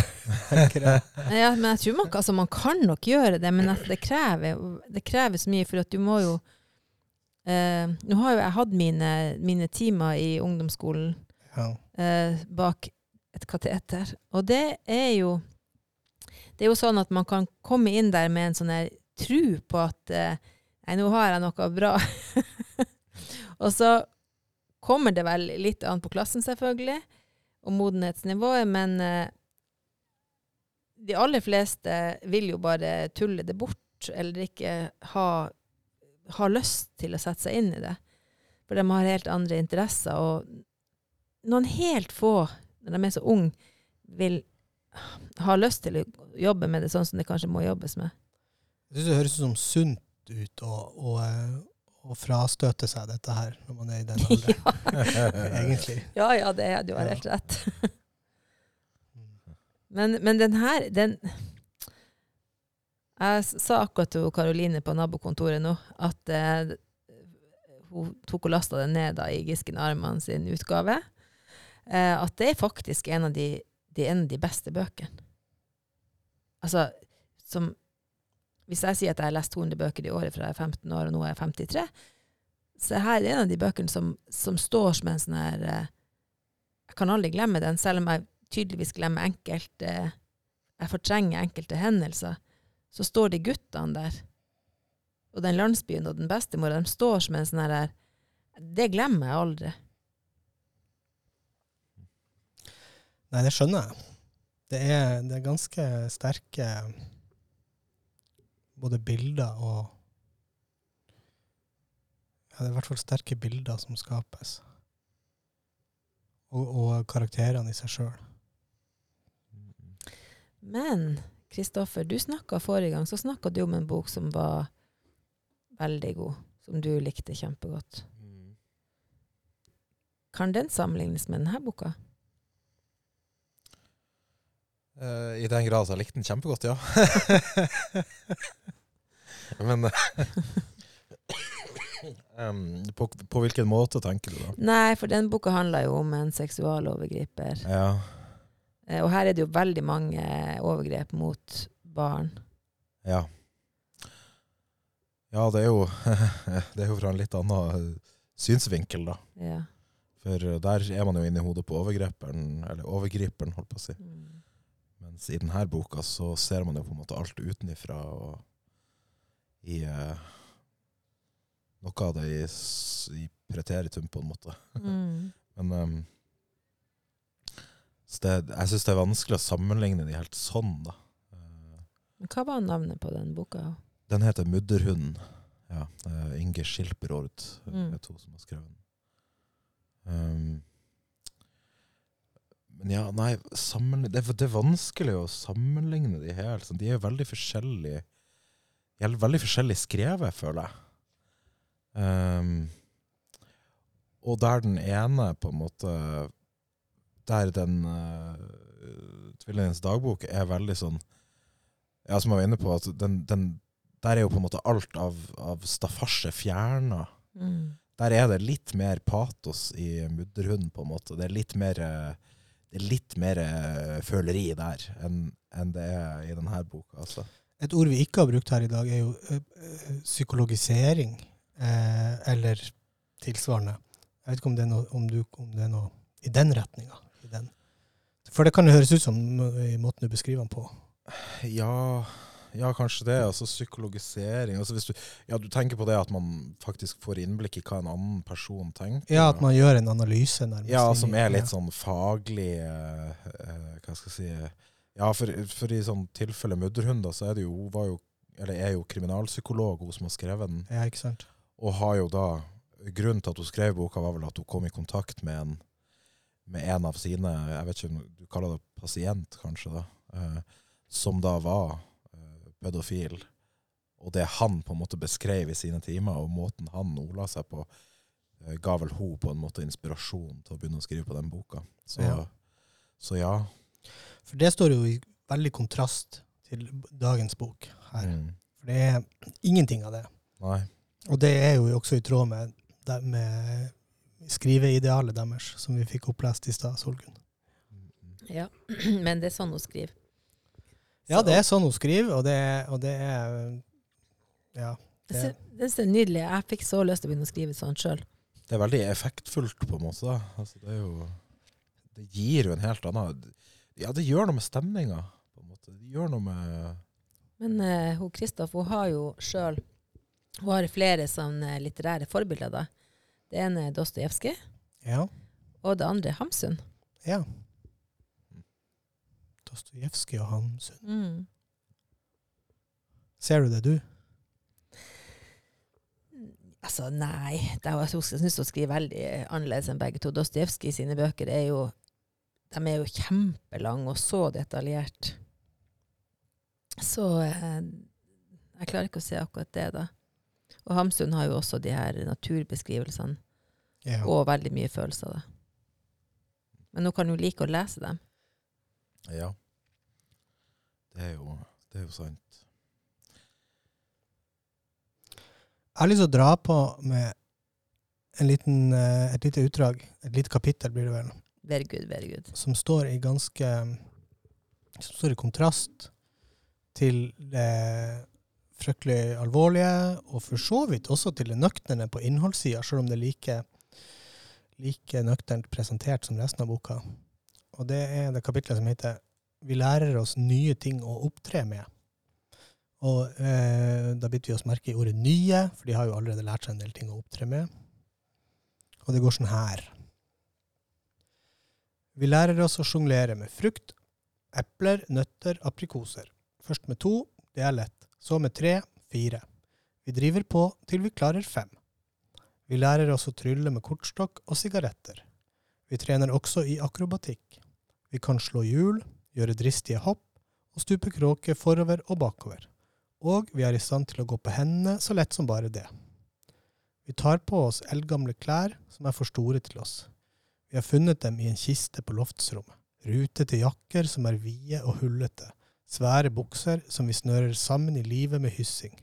Ja, men jeg tror man, altså, man kan nok gjøre det, men at det krever, det krever så mye, for at du må jo uh, Nå har jo jeg hatt mine, mine timer i ungdomsskolen Ja. uh, bak et kateter, og det er jo Det er jo sånn at man kan komme inn der med en sånn her tru på at eh, Nei, nå har jeg noe bra. og så kommer det vel litt an på klassen, selvfølgelig, og modenhetsnivået, men eh, de aller fleste vil jo bare tulle det bort, eller ikke ha, ha lyst til å sette seg inn i det. For de har helt andre interesser. Og noen helt få, når de er så unge, vil ha lyst til å jobbe med det sånn som det kanskje må jobbes med. Jeg syns det høres som sunt ut å, å, eh, å frastøte seg dette her når man er i den alderen, egentlig. Ja, ja, det er, du har helt rett. Men, men den her, den Jeg sa akkurat til Karoline på nabokontoret nå at eh, hun tok og lasta den ned da, i Gisken Arman sin utgave. Eh, at det er faktisk en av de, de, en av de beste bøkene. Altså, som Hvis jeg sier at jeg har lest 200 bøker i året fra jeg er 15 år, og nå er jeg 53, så her er en av de bøkene som, som står som en sånn her eh, Jeg kan aldri glemme den, selv om jeg tydeligvis glemmer enkelte Jeg fortrenger enkelte hendelser. Så står de guttene der, og den landsbyen og den bestemora, de står som en sånn her Det glemmer jeg aldri. Nei, det skjønner jeg. Det er, det er ganske sterke både bilder og Ja, det er i hvert fall sterke bilder som skapes. Og, og karakterene i seg sjøl. Men Kristoffer, du snakka forrige gang, så snakka du om en bok som var veldig god. Som du likte kjempegodt. Mm. Kan den sammenlignes med denne boka? Eh, I den grad så jeg likte den kjempegodt, ja. Men um, på, på hvilken måte tenker du da? Nei, for den boka handler jo om en seksualovergriper. Ja. Eh, Og her er det jo veldig mange overgrep mot barn. Ja. Ja, det er jo Det er jo fra en litt annen synsvinkel, da. Ja. For der er man jo inne i hodet på overgriperen, eller overgriperen, holdt på å si. Mm. Mens i denne boka så ser man jo på en måte alt utenifra, og i eh, Noe av det i, i preteritum, på en måte. Mm. Men um, det, jeg syns det er vanskelig å sammenligne de helt sånn, da. Hva var navnet på den boka? Den heter 'Mudderhunden'. Ja, Inge Skilperord eh, Mm. er to som har skrevet den. Um, men ja, nei, det, det er vanskelig å sammenligne de helt. sånn. De er veldig forskjellige. De er veldig forskjellig skrevet, føler jeg. Um, og der den ene på en måte Der den uh, 'Tvillingens dagbok' er veldig sånn Ja, som jeg var inne på, at den, den der er jo på en måte alt av, av staffasje fjerna. Mm. Der er det litt mer patos i Mudderhunden, på en måte. Det er litt mer, eh, det er litt mer eh, føleri der enn en det er i denne boka. Altså. Et ord vi ikke har brukt her i dag, er jo ø, eh, psykologisering. Eh, eller tilsvarende. Jeg vet ikke om det er noe, om du, om det er noe i den retninga. For det kan jo høres ut som eh, i måten du beskriver den på. Ja, ja, kanskje det. Altså psykologisering. Altså hvis du, ja, du tenker på det at man faktisk får innblikk i hva en annen person tenker. Ja, at man gjør en analyse, nærmest. Ja, som er litt sånn faglig eh, eh, Hva skal jeg si Ja, for, for i sånn tilfelle Mudderhund, så er det jo jo, eller er jo kriminalpsykolog, hun som har skrevet den. Ja, ikke sant. Og har jo da Grunnen til at hun skrev boka, var vel at hun kom i kontakt med en med en av sine Jeg vet ikke om du kaller det pasient, kanskje, da. Eh, som da var pedofil. Og det han på en måte beskrev i sine timer, og måten han ordla seg på, eh, ga vel hun på en måte inspirasjon til å begynne å skrive på den boka. Så Ja. Så ja. For det står jo i veldig kontrast til dagens bok her. Mm. For det er ingenting av det. Nei. Og det er jo også i tråd med, med skriveidealet deres, som vi fikk opplest i stad, Solgunn. Ja. Men det er sånn hun skriver. Ja, det er sånn hun skriver, og det og det er Ja. Det. Det jeg er nydelig. Jeg fikk så lyst til å begynne å skrive sånn sjøl. Det er veldig effektfullt, på en måte. Altså, det er jo Det gir jo en helt annen Ja, det gjør noe med stemninga, på en måte. Det gjør noe med Men uh, hun Kristoff hun har jo sjøl Hun har flere sånne litterære forbilder. da. Det ene er Dostojevskij, Ja. og det andre er Hamsun. ja. Dostojevskij og Hamsun. Mm. Ser du det, du? Altså, nei. Det er, jeg syns hun skriver veldig annerledes enn begge to. Dostojevskij sine bøker er jo de er jo kjempelange og så detaljert. Så eh, jeg klarer ikke å se akkurat det, da. Og Hamsun har jo også de her naturbeskrivelsene, Ja. og veldig mye følelser, da. Men hun kan jo like å lese dem. Ja. Det er jo, det er jo sant. Jeg har lyst til å dra på med en liten, eh, et lite utdrag, et lite kapittel blir det vel, Very good, very good. som står i ganske Som står i kontrast til det fryktelig alvorlige, og for så vidt også til det nøkterne på innholdssida, selv om det er like, like nøkternt presentert som resten av boka. Og det er det kapitlet som heter 'Vi lærer oss nye ting å opptre med'. Og eh, da biter vi oss merke i ordet 'nye', for de har jo allerede lært seg en del ting å opptre med. Og det går sånn her. Vi lærer oss å sjonglere med frukt, epler, nøtter, aprikoser. Først med to, det er lett. Så med tre, fire. Vi driver på til vi klarer fem. Vi lærer oss å trylle med kortstokk og sigaretter. Vi trener også i akrobatikk. Vi kan slå hjul, gjøre dristige hopp og stupe kråke forover og bakover. Og vi er i stand til å gå på hendene så lett som bare det. Vi tar på oss eldgamle klær som er for store til oss. Vi har funnet dem i en kiste på loftsrommet. Rutete jakker som er vide og hullete. Svære bukser som vi snører sammen i livet med hyssing.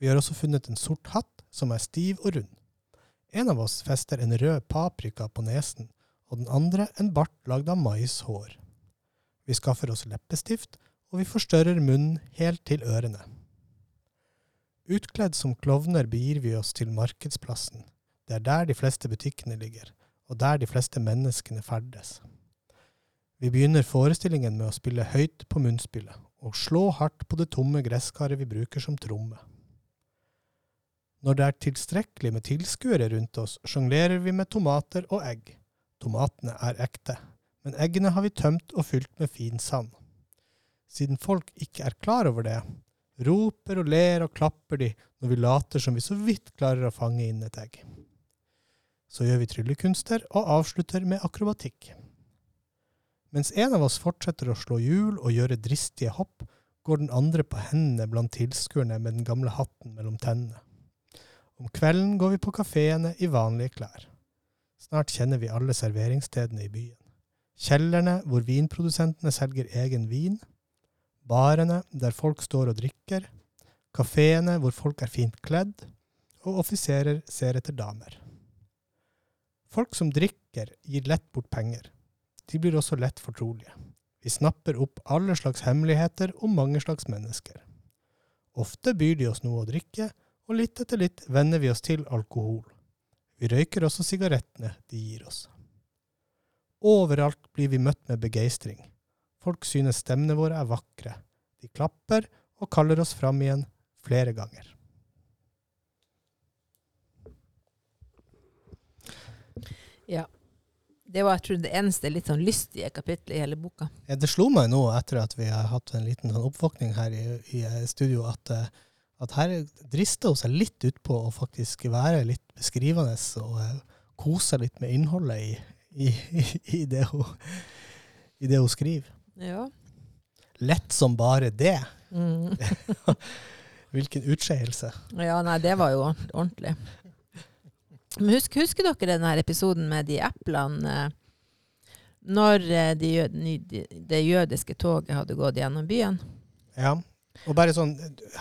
Vi har også funnet en sort hatt som er stiv og rund. En av oss fester en rød paprika på nesen, og den andre en bart lagd av maishår. Vi skaffer oss leppestift, og vi forstørrer munnen helt til ørene. Utkledd som klovner begir vi oss til markedsplassen. Det er der de fleste butikkene ligger, og der de fleste menneskene ferdes. Vi begynner forestillingen med å spille høyt på munnspillet, og slå hardt på det tomme gresskaret vi bruker som tromme. Når det er tilstrekkelig med tilskuere rundt oss, sjonglerer vi med tomater og egg. Tomatene er ekte, men eggene har vi tømt og fylt med fin sand. Siden folk ikke er klar over det, roper og ler og klapper de når vi later som vi så vidt klarer å fange inn et egg. Så gjør vi tryllekunster og avslutter med akrobatikk. Mens en av oss fortsetter å slå hjul og gjøre dristige hopp, går den andre på hendene blant tilskuerne med den gamle hatten mellom tennene. Om kvelden går vi på kafeene i vanlige klær. Snart kjenner vi alle serveringsstedene i byen. Kjellerne hvor vinprodusentene selger egen vin. Barene der folk står og drikker. Kafeene hvor folk er fint kledd. Og offiserer ser etter damer. Folk som drikker, gir lett bort penger. De blir også lett fortrolige. Vi snapper opp alle slags hemmeligheter om mange slags mennesker. Ofte byr de oss noe å drikke, og litt etter litt venner vi oss til alkohol. Vi røyker også sigarettene de gir oss. Overalt blir vi møtt med begeistring. Folk synes stemmene våre er vakre. De klapper og kaller oss fram igjen flere ganger. Ja. Det var jeg tror, det eneste litt sånn lystige kapittelet i hele boka. Ja, det slo meg nå etter at vi har hatt en liten sånn oppvåkning her i, i studio, at, eh, at her drister hun seg litt utpå å faktisk være litt beskrivende og uh, kose litt med innholdet i, i, i, det hun, i det hun skriver. Ja. Lett som bare det. Mm. Hvilken utskeielse. Ja, nei, det var jo ordentlig. Men husk, husker dere den episoden med de eplene? eh, Når det de, de, jødiske toget hadde gått gjennom byen? Ja. Og bare sånn,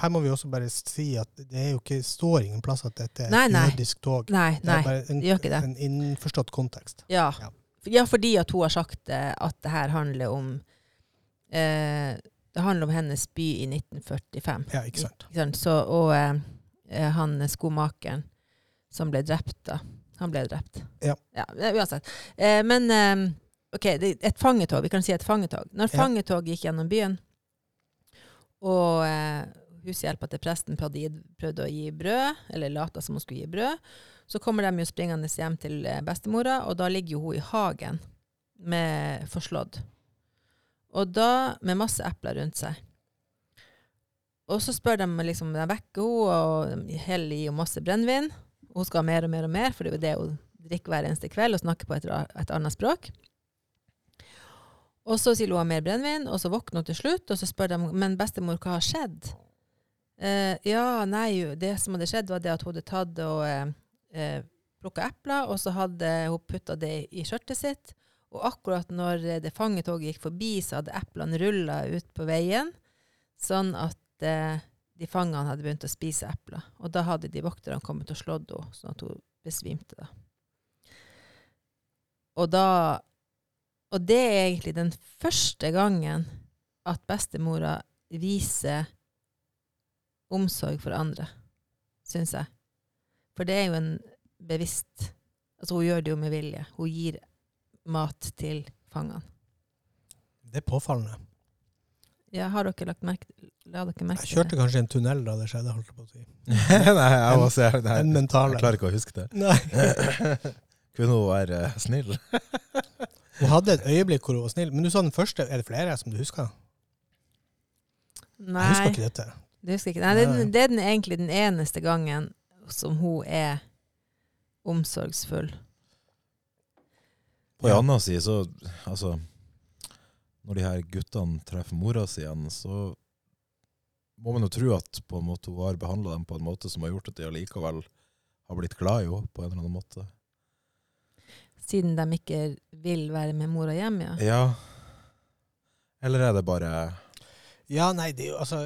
her må vi også bare si at det er jo ikke, står ingen plass at dette er Nei, et nei. jødisk tog. Nei, Det nei. er bare en, det gjør ikke det. en innforstått kontekst. Ja. Ja. ja, fordi at hun har sagt eh, at det her handler om eh, Det handler om hennes by i 1945. Ja, ikke sant. Ikke sant? Så, og eh, eh, han skomakeren som ble drept, da. Han ble drept. Ja. ja uansett. Eh, men eh, OK, det, et fangetog. Vi kan si et fangetog. Når fangetog gikk gjennom byen, og eh, hushjelpa til presten prøvde, å gi- prøvde å gi brød, eller lata som hun skulle gi brød, så kommer de jo springende hjem til eh, bestemora, og da ligger jo hun i hagen med forslått. Og da med masse epler rundt seg. Og så spør de liksom, de vekker hun og heller i henne masse brennevin. Hun skal ha mer og mer og mer, for det er jo det hun drikker hver eneste kveld og snakker på et, et annet språk. Og så sier hun ha mer brennevin, og så våkner hun til slutt, og så spør de men bestemor, hva har skjedd? Eh, ja, nei, det som hadde skjedd, var det at hun hadde tatt og eh, eh, plukka epler, og så hadde hun putta det i skjørtet sitt. Og akkurat når det fangetoget gikk forbi, så hadde eplene rulla ut på veien, sånn at eh, de fangene hadde begynt å spise epler. Og da hadde de vokterne kommet og slått henne, sånn at hun besvimte. da. Og da Og det er egentlig den første gangen at bestemora viser omsorg for andre, syns jeg. For det er jo en bevisst Altså, hun gjør det jo med vilje. Hun gir mat til fangene. Det er påfallende. Ja, har dere lagt merke, la dere merke Jeg kjørte kanskje en tunnel da det skjedde, holdt jeg på å si. Nei, jeg, også, jeg, En jeg, mentale. jeg klarer ikke å huske det. Nei. Kunne hun være snill? Hun hadde et øyeblikk hvor hun var snill, men du sa den første. Er det flere som du husker? Nei, Jeg husker ikke dette. det husker ikke. Nei, det, er det er den, egentlig den eneste gangen som hun er omsorgsfull. På en annen side, så altså Når de her guttene treffer mora si igjen, så må man jo tro at på en måte hun har behandla dem på en måte som har gjort at de allikevel har blitt glad i henne på en eller annen måte. Siden de ikke vil være med mora hjem, ja. Ja. Eller er det bare Ja, nei, det er jo altså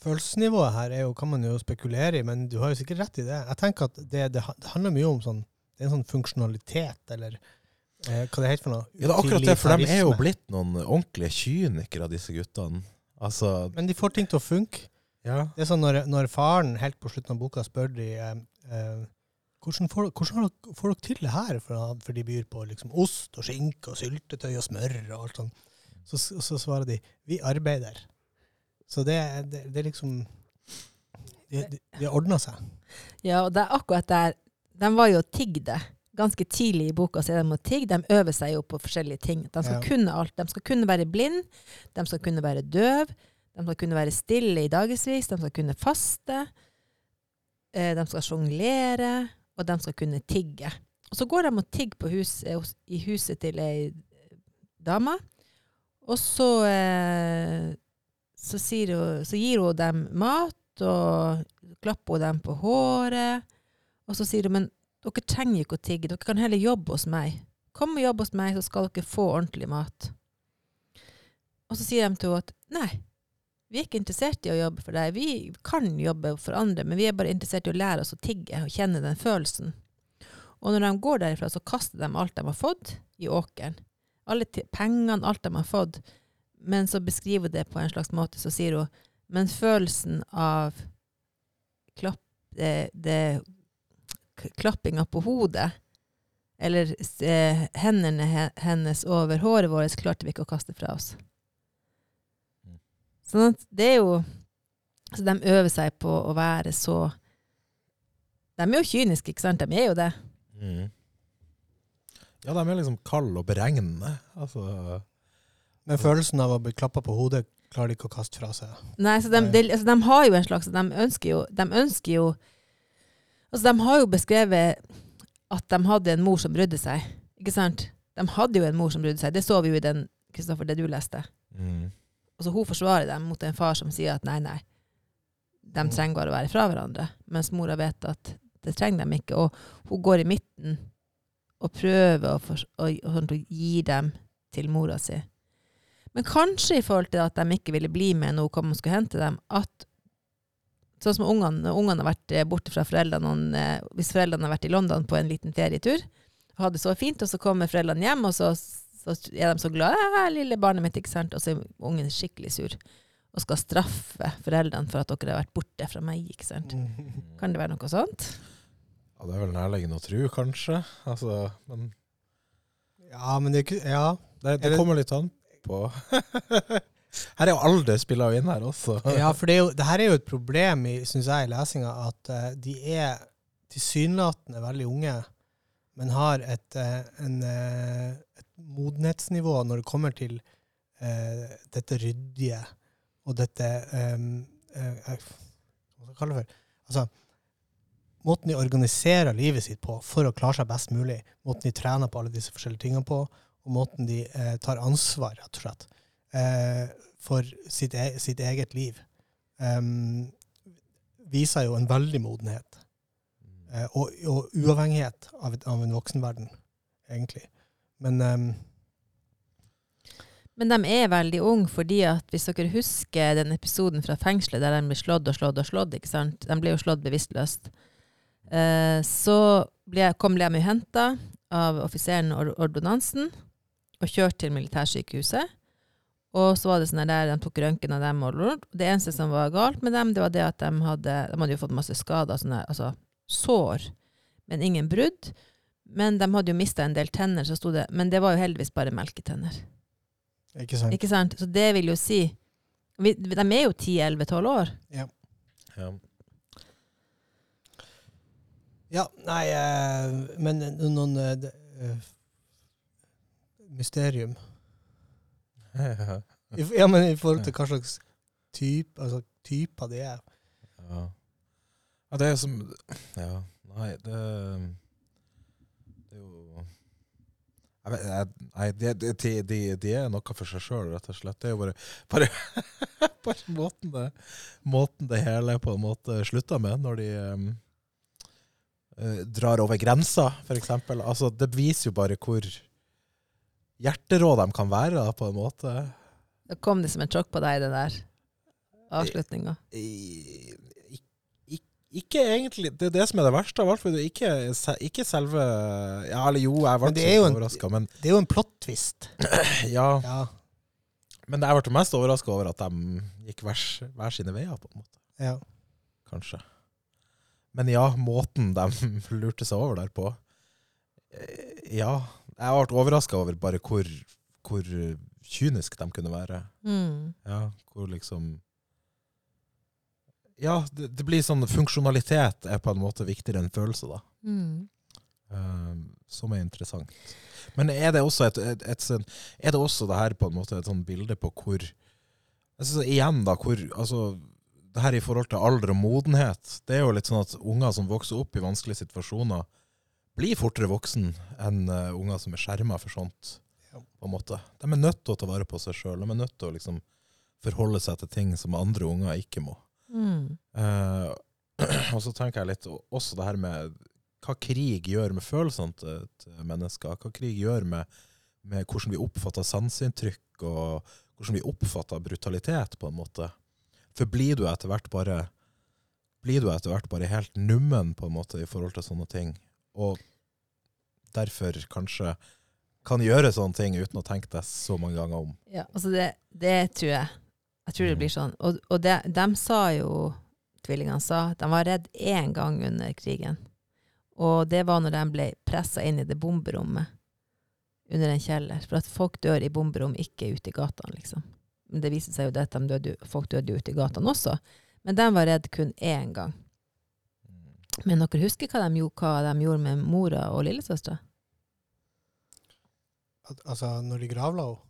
Følelsesnivået her er jo, kan man jo spekulere i, men du har jo sikkert rett i det. Jeg tenker at det, det, det handler mye om sånn Det er en sånn funksjonalitet, eller eh, hva det heter for noe. Ja, det er akkurat det, for de er jo blitt noen ordentlige kynikere, disse guttene. Altså Men de får ting til å funke. Ja. Det er sånn når, når faren helt på slutten av boka spør de eh, eh, hvordan, får, hvordan får dere til det her? For, for de byr på liksom ost og skinke og syltetøy og smør og alt sånt. Så, så svarer de vi arbeider. Så det, det, det liksom De, de, de har ordna seg. Ja, og det er akkurat der De var jo tigde. Ganske tidlig i boka så er de å tigge. De øver seg jo på forskjellige ting. De skal Ja. kunne alt. De skal kunne være blind, de skal kunne være døv, de skal kunne være stille i dagevis, de skal kunne faste, eh, de skal sjonglere, og de skal kunne tigge. Og så går de og tigger hus, eh, i huset til ei dame, og så, eh, så, hun, så gir hun dem mat, og klapper hun dem på håret. Og så sier hun, men dere trenger ikke å tigge, dere kan heller jobbe hos meg. Kom og jobbe hos meg, så skal dere få ordentlig mat. Og så sier de til henne at nei, vi er ikke interessert i å jobbe for deg. Vi kan jobbe for andre, men vi er bare interessert i å lære oss å tigge og kjenne den følelsen. Og når de går derifra, så kaster de alt de har fått, i åkeren. Alle pengene, alt de har fått. Men så beskriver hun det på en slags måte, så sier hun men følelsen av klapp, det, det, klappinga på hodet, eller eh, hendene hennes over håret vårt, klarte vi ikke å kaste fra oss. Sånn at det er jo Så de øver seg på å være så De er jo kyniske, ikke sant? De er jo det. Mm. Ja, de er liksom kalde og beregnende. Altså Men følelsen av å bli klappa på hodet klarer de ikke å kaste fra seg. Nei, så de, de, altså, de har jo en slags De ønsker jo, de ønsker jo Altså, de har jo beskrevet at de hadde en mor som brydde seg. Ikke sant? De hadde jo en mor som brydde seg. Det så vi jo i den, Kristoffer, det du leste. mm. Og så hun forsvarer dem mot en far som sier at nei, nei, de Mm. trenger bare å være fra hverandre. Mens mora vet at det trenger de ikke. Og hun går i midten og prøver å, for, sånn, å gi dem til mora si. Men kanskje i forhold til at de ikke ville bli med når hun kom og skulle hente dem, at sånn som ungene, når ungene har vært eh, borte fra foreldrene, noen, eh, hvis foreldrene har vært i London på en liten ferietur, og hadde det så fint, og så kommer foreldrene hjem, og så, så er de så glade, «Ah, lille barnet mitt, ikke sant, og så er ungen skikkelig sur, og skal straffe foreldrene for at dere har vært borte fra meg, ikke sant. Kan det være noe sånt? Ja, det er vel nærliggende å tro, kanskje. Altså, men Ja, men det er ikke Ja. det, det kommer litt an på Her er jo alder spilla inn her også. Ja, for det, er jo, det her er jo et problem, synes jeg, i lesinga, at uh, de er tilsynelatende veldig unge, men har et, uh, en, eh, et modenhetsnivå når det kommer til eh, dette ryddige og dette um, Hva skal jeg kalle det for? Altså, måten de organiserer livet sitt på for å klare seg best mulig, måten de trener på alle disse forskjellige tingene på, og måten de eh, tar ansvar, rett og slett, eh, for sitt, e sitt eget liv, em, viser jo en veldig modenhet. Eh, og, og uavhengighet av, av en voksenverden, egentlig. Men um, Men de er veldig unge, fordi at hvis dere husker den episoden fra fengselet der de blir slått og slått og slått, ikke sant? De blir jo slått bevisstløst. Eh, så kom de henta av offiseren og ordonansen og kjørt til militærsykehuset. Og så var det sånn der, de tok røntgen av dem. Og det eneste som var galt med dem, det var det at de hadde, de hadde fått masse skader, sånne, altså sår, men ingen brudd. Men de hadde jo mista en del tenner, så sto det, men det var jo heldigvis bare melketenner. ikke sant? Ikke sant? Så det vil jo si vi, De er jo 10-11-12 år. Ja. Ja, nei, eh, men noen eh, eh, mysterium. ja. Men i forhold til hva slags type, altså, typer det er. Ja. ja, det er som Ja, nei, det Det er jo jeg vet, jeg, Nei, de, de, de, de, er noe for seg sjøl, rett og slett. Det er jo bare Bare, bare måten, det, måten det hele på en måte slutter med, når de um, drar over grensa, f.eks. Altså, det viser jo bare hvor hjerterå de kan være, da, på en måte. Da kom det som en sjokk på deg, det der avslutninga. Ikke egentlig. Det er det som er det verste av alt. For det er ikke, ikke selve Ja, eller jo, jeg ble er overraska, men Det er jo en plot-twist. ja. Ja. Men jeg ble mest overraska over at de gikk hver, hver sine veier, på en måte. ja. Kanskje. Men ja, måten de lurte seg over der på eh, Ja. Jeg ble overraska over bare hvor, hvor kynisk de kunne være. Mm. Ja, hvor liksom Ja, det, det blir sånn funksjonalitet er på en måte viktigere enn følelse, da. Mm. Eh, som er interessant. Men er det også et, et, et, sånn- Er det også det her på en måte et sånn bilde på hvor synes, Igjen, da, hvor Altså, det her i forhold til alder og modenhet. Det er jo litt sånn at unger som vokser opp i vanskelige situasjoner, blir fortere voksen enn uh, unger som er skjerma for sånt. På en måte. De er nødt til å ta vare på seg sjøl. De er nødt til å liksom forholde seg til ting som andre unger ikke må. Mm. Eh, og så tenker jeg litt også det her med hva krig gjør med følelsene til, til mennesker. Hva krig gjør med, med hvordan vi oppfatter sanseinntrykk, og hvordan vi oppfatter brutalitet, på en måte. For blir du etter hvert bare blir du etter hvert bare helt nummen på en måte i forhold til sånne ting, og derfor kanskje kan gjøre sånne ting uten å tenke deg så mange ganger om. Ja, altså det, det tror jeg. Jeg tror det blir sånn. Og, og de, de sa jo, tvillingene sa, de var redd én gang under krigen. Og det var når de ble pressa inn i det bomberommet under en kjeller. For at folk dør i bomberom, ikke ute i gatene, liksom. Men det viser seg jo at de døde, folk døde ute i gatene også. Men de var redd kun én gang. Men dere husker hva de, hva de gjorde med mora og lillesøstera? Altså, når de gravla henne.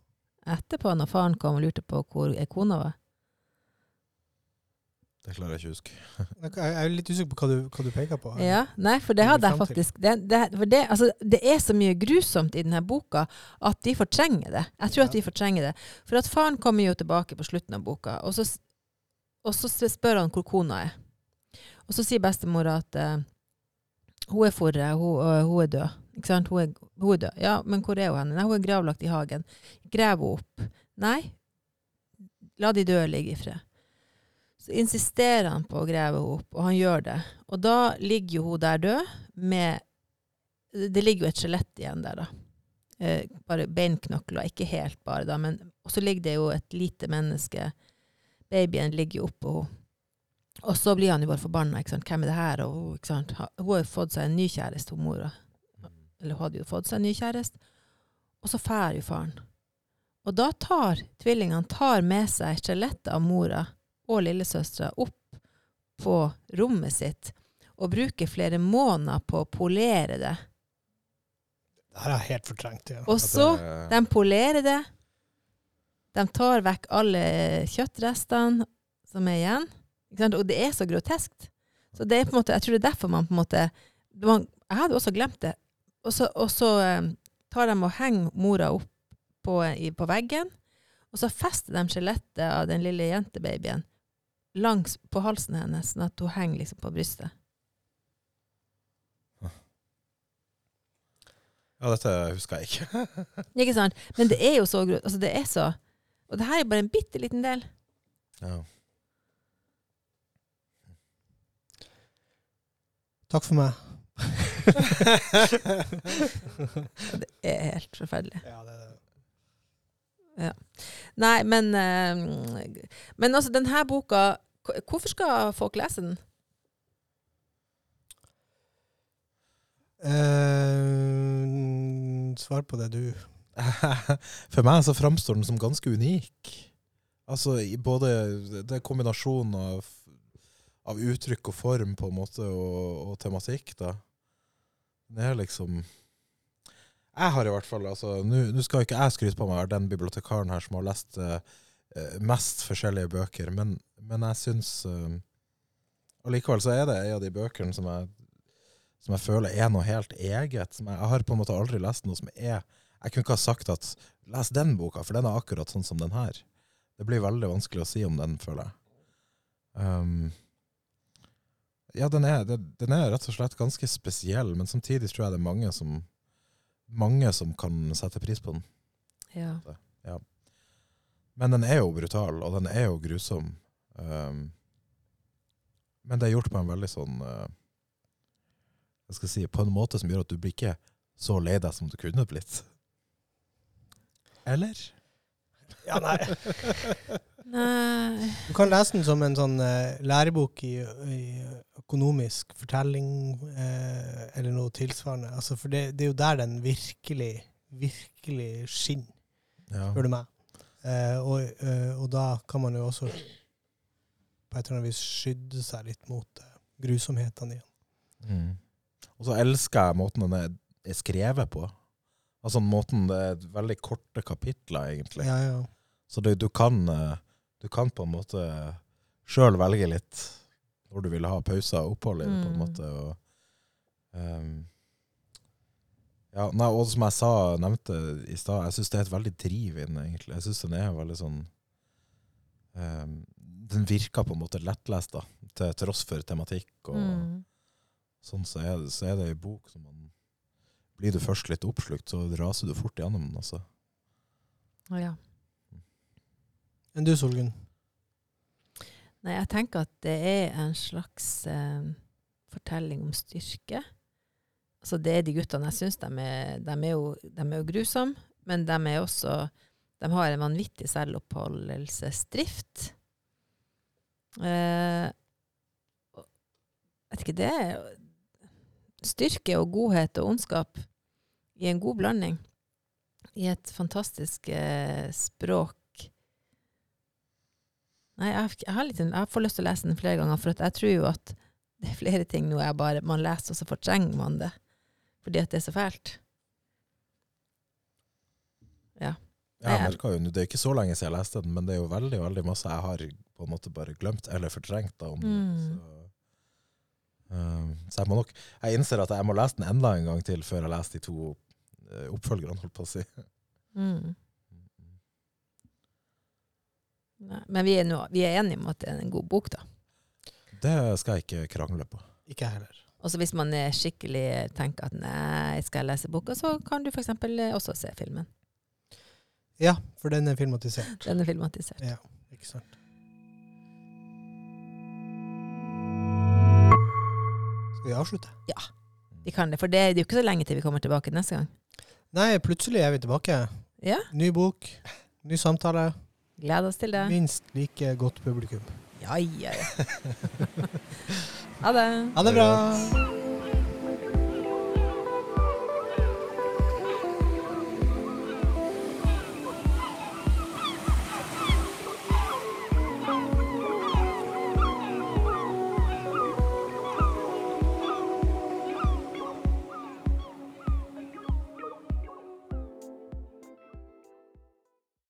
Etterpå, når faren kom og lurte på hvor kona var. Det klarer jeg ikke å huske. Jeg er litt usikker på hva du, hva du peker på. Ja, nei, for det hadde jeg faktisk det, det, for det, altså, det er så mye grusomt i denne boka at de fortrenger det. Jeg tror at de fortrenger det. For at faren kommer jo tilbake på slutten av boka, og så, og så spør han hvor kona er. Og så sier bestemora at eh, hun er forre, hun, hun er død. Ikke sant? Hun er, hun er død. Ja, men hvor er hun henne? Nei, hun er gravlagt i hagen. Grav henne opp. Nei, la de døde ligge i fred. Så insisterer han på å grave henne opp, og han gjør det. Og da ligger jo hun der død med Det ligger jo et skjelett igjen der, da. Eh, bare beinknokler, ikke helt bare, da, men Og så ligger det jo et lite menneske. Babyen ligger jo oppå henne. Og så blir han jo bare forbanna. Hvem er det her? Og, hun, ikke sant? Hun har jo fått seg en ny kjæreste, hun mora. Eller hun hadde jo fått seg en ny kjæreste. Og så fær jo faren. Og da tar tvillingene tar med seg skjelettet av mora og lillesøstera opp på rommet sitt og bruker flere måneder på å polere det. Det her er helt fortrengt. Ja. Og så de polerer det. De tar vekk alle kjøttrestene som er igjen. Ikke sant? Og det er så groteskt. Så det er på en måte, jeg tror det er derfor man på en måte man, Jeg hadde også glemt det. Og så, og så eh, tar de og henger mora opp på, i, på veggen, og så fester de skjelettet av den lille jentebabyen langs på halsen hennes, sånn at hun henger liksom på brystet. Ja, dette husker jeg ikke. Ikke sant? Men det er jo så altså det er så Og det her er bare en bitte liten del. ja. Takk for meg. Det er helt forferdelig. ja, det er det. Nei, men eh, Men altså, denne boka Hvorfor skal folk lese den? Eh, svar på det, du. For meg så framstår den som ganske unik. Altså både Det er kombinasjonen av, av uttrykk og form på en måte, og, og tematikk, da. Det er liksom Jeg har i hvert fall altså, Nå skal ikke jeg skryte på meg å den bibliotekaren her som har lest eh, mest forskjellige bøker, men, men jeg syns uh, Allikevel så er det en av de bøkene som jeg, som jeg føler er noe helt eget. Som jeg, jeg har på en måte aldri lest noe som er Jeg kunne ikke ha sagt at les den boka, for den er akkurat sånn som den her. Det blir veldig vanskelig å si om den, føler jeg. Um, ja, den er, den, er rett og slett ganske spesiell, men samtidig tror jeg det er mange som, mange som kan sette pris på den. Ja. Men den er jo brutal, og den er jo grusom. Um, men det er gjort på en veldig sånn uh, jeg skal si På en måte som gjør at du blir ikke så lei deg som du kunne blitt. Eller? Ja, nei. Nei Du kan lese den som en sånn uh, lærebok i, i økonomisk fortelling, uh, eller noe tilsvarende. Altså, for det, det er jo der den virkelig, virkelig skinner, Ja. spør du meg. Uh, og, eh, og da kan man jo også på et eller annet vis skydde seg litt mot grusomhetene den. Mm. Og så elsker jeg måten den er, skrevet på. Altså måten det er veldig korte kapitler, egentlig. Ja, ja. Så du, du, kan, eh, du kan på en måte sjøl velge litt når du vil ha pauser og opphold i det, på en Mm. måte. Og, um, ja, nei, og som jeg sa, nevnte i stad, jeg syns det er et veldig driv i den, egentlig. Jeg syns den er veldig sånn um, Den virker på en måte lettlest, da, til tross for tematikk. og mm. sånn, så er, det- så er det ei bok som man Blir du først litt oppslukt, så raser du fort gjennom den. altså. Ja. Enn du, Solgunn? Nei, jeg tenker at det er en slags eh, fortelling om styrke. Altså det er de guttene jeg syns de De de er jo grusomme, men de er også De har en vanvittig selvoppholdelsesdrift. Eh, vet ikke, det er styrke og godhet og ondskap i en god blanding. I et fantastisk eh, språk. Nei, jeg, har- jeg, har litt, jeg får lyst til å lese den flere ganger, for jeg tror jo at det er flere ting nå jeg bare man leser, og så fortrenger man det. Fordi at det er så fælt. Ja. Nei, jeg- merka jo, Det er ikke så lenge siden jeg leste den, men det er jo veldig veldig masse jeg har på en måte bare glemt eller fortrengt. da om. Mm. Så, eh, så jeg må nok Jeg innser at jeg må lese den enda en gang til før jeg leser de to eh, oppfølgerne, holdt på å si. Mm. Nei, men vi er, nå, vi er enige om at det er en god bok, da. Det skal jeg ikke krangle på. Ikke jeg heller. Og hvis man er skikkelig tenker at nei, skal jeg lese boka, så kan du f.eks. også se filmen. Ja, for den er filmatisert. Den er filmatisert. Ja, ikke sant. Skal vi avslutte? Ja, Vi kan det, for det er jo ikke så lenge til vi kommer tilbake neste gang. Nei, plutselig er vi tilbake. Ja, Ny bok, ny samtale. Gleder oss til det. Minst like godt publikum. Ja, ja, ja. ha det. Ha det bra!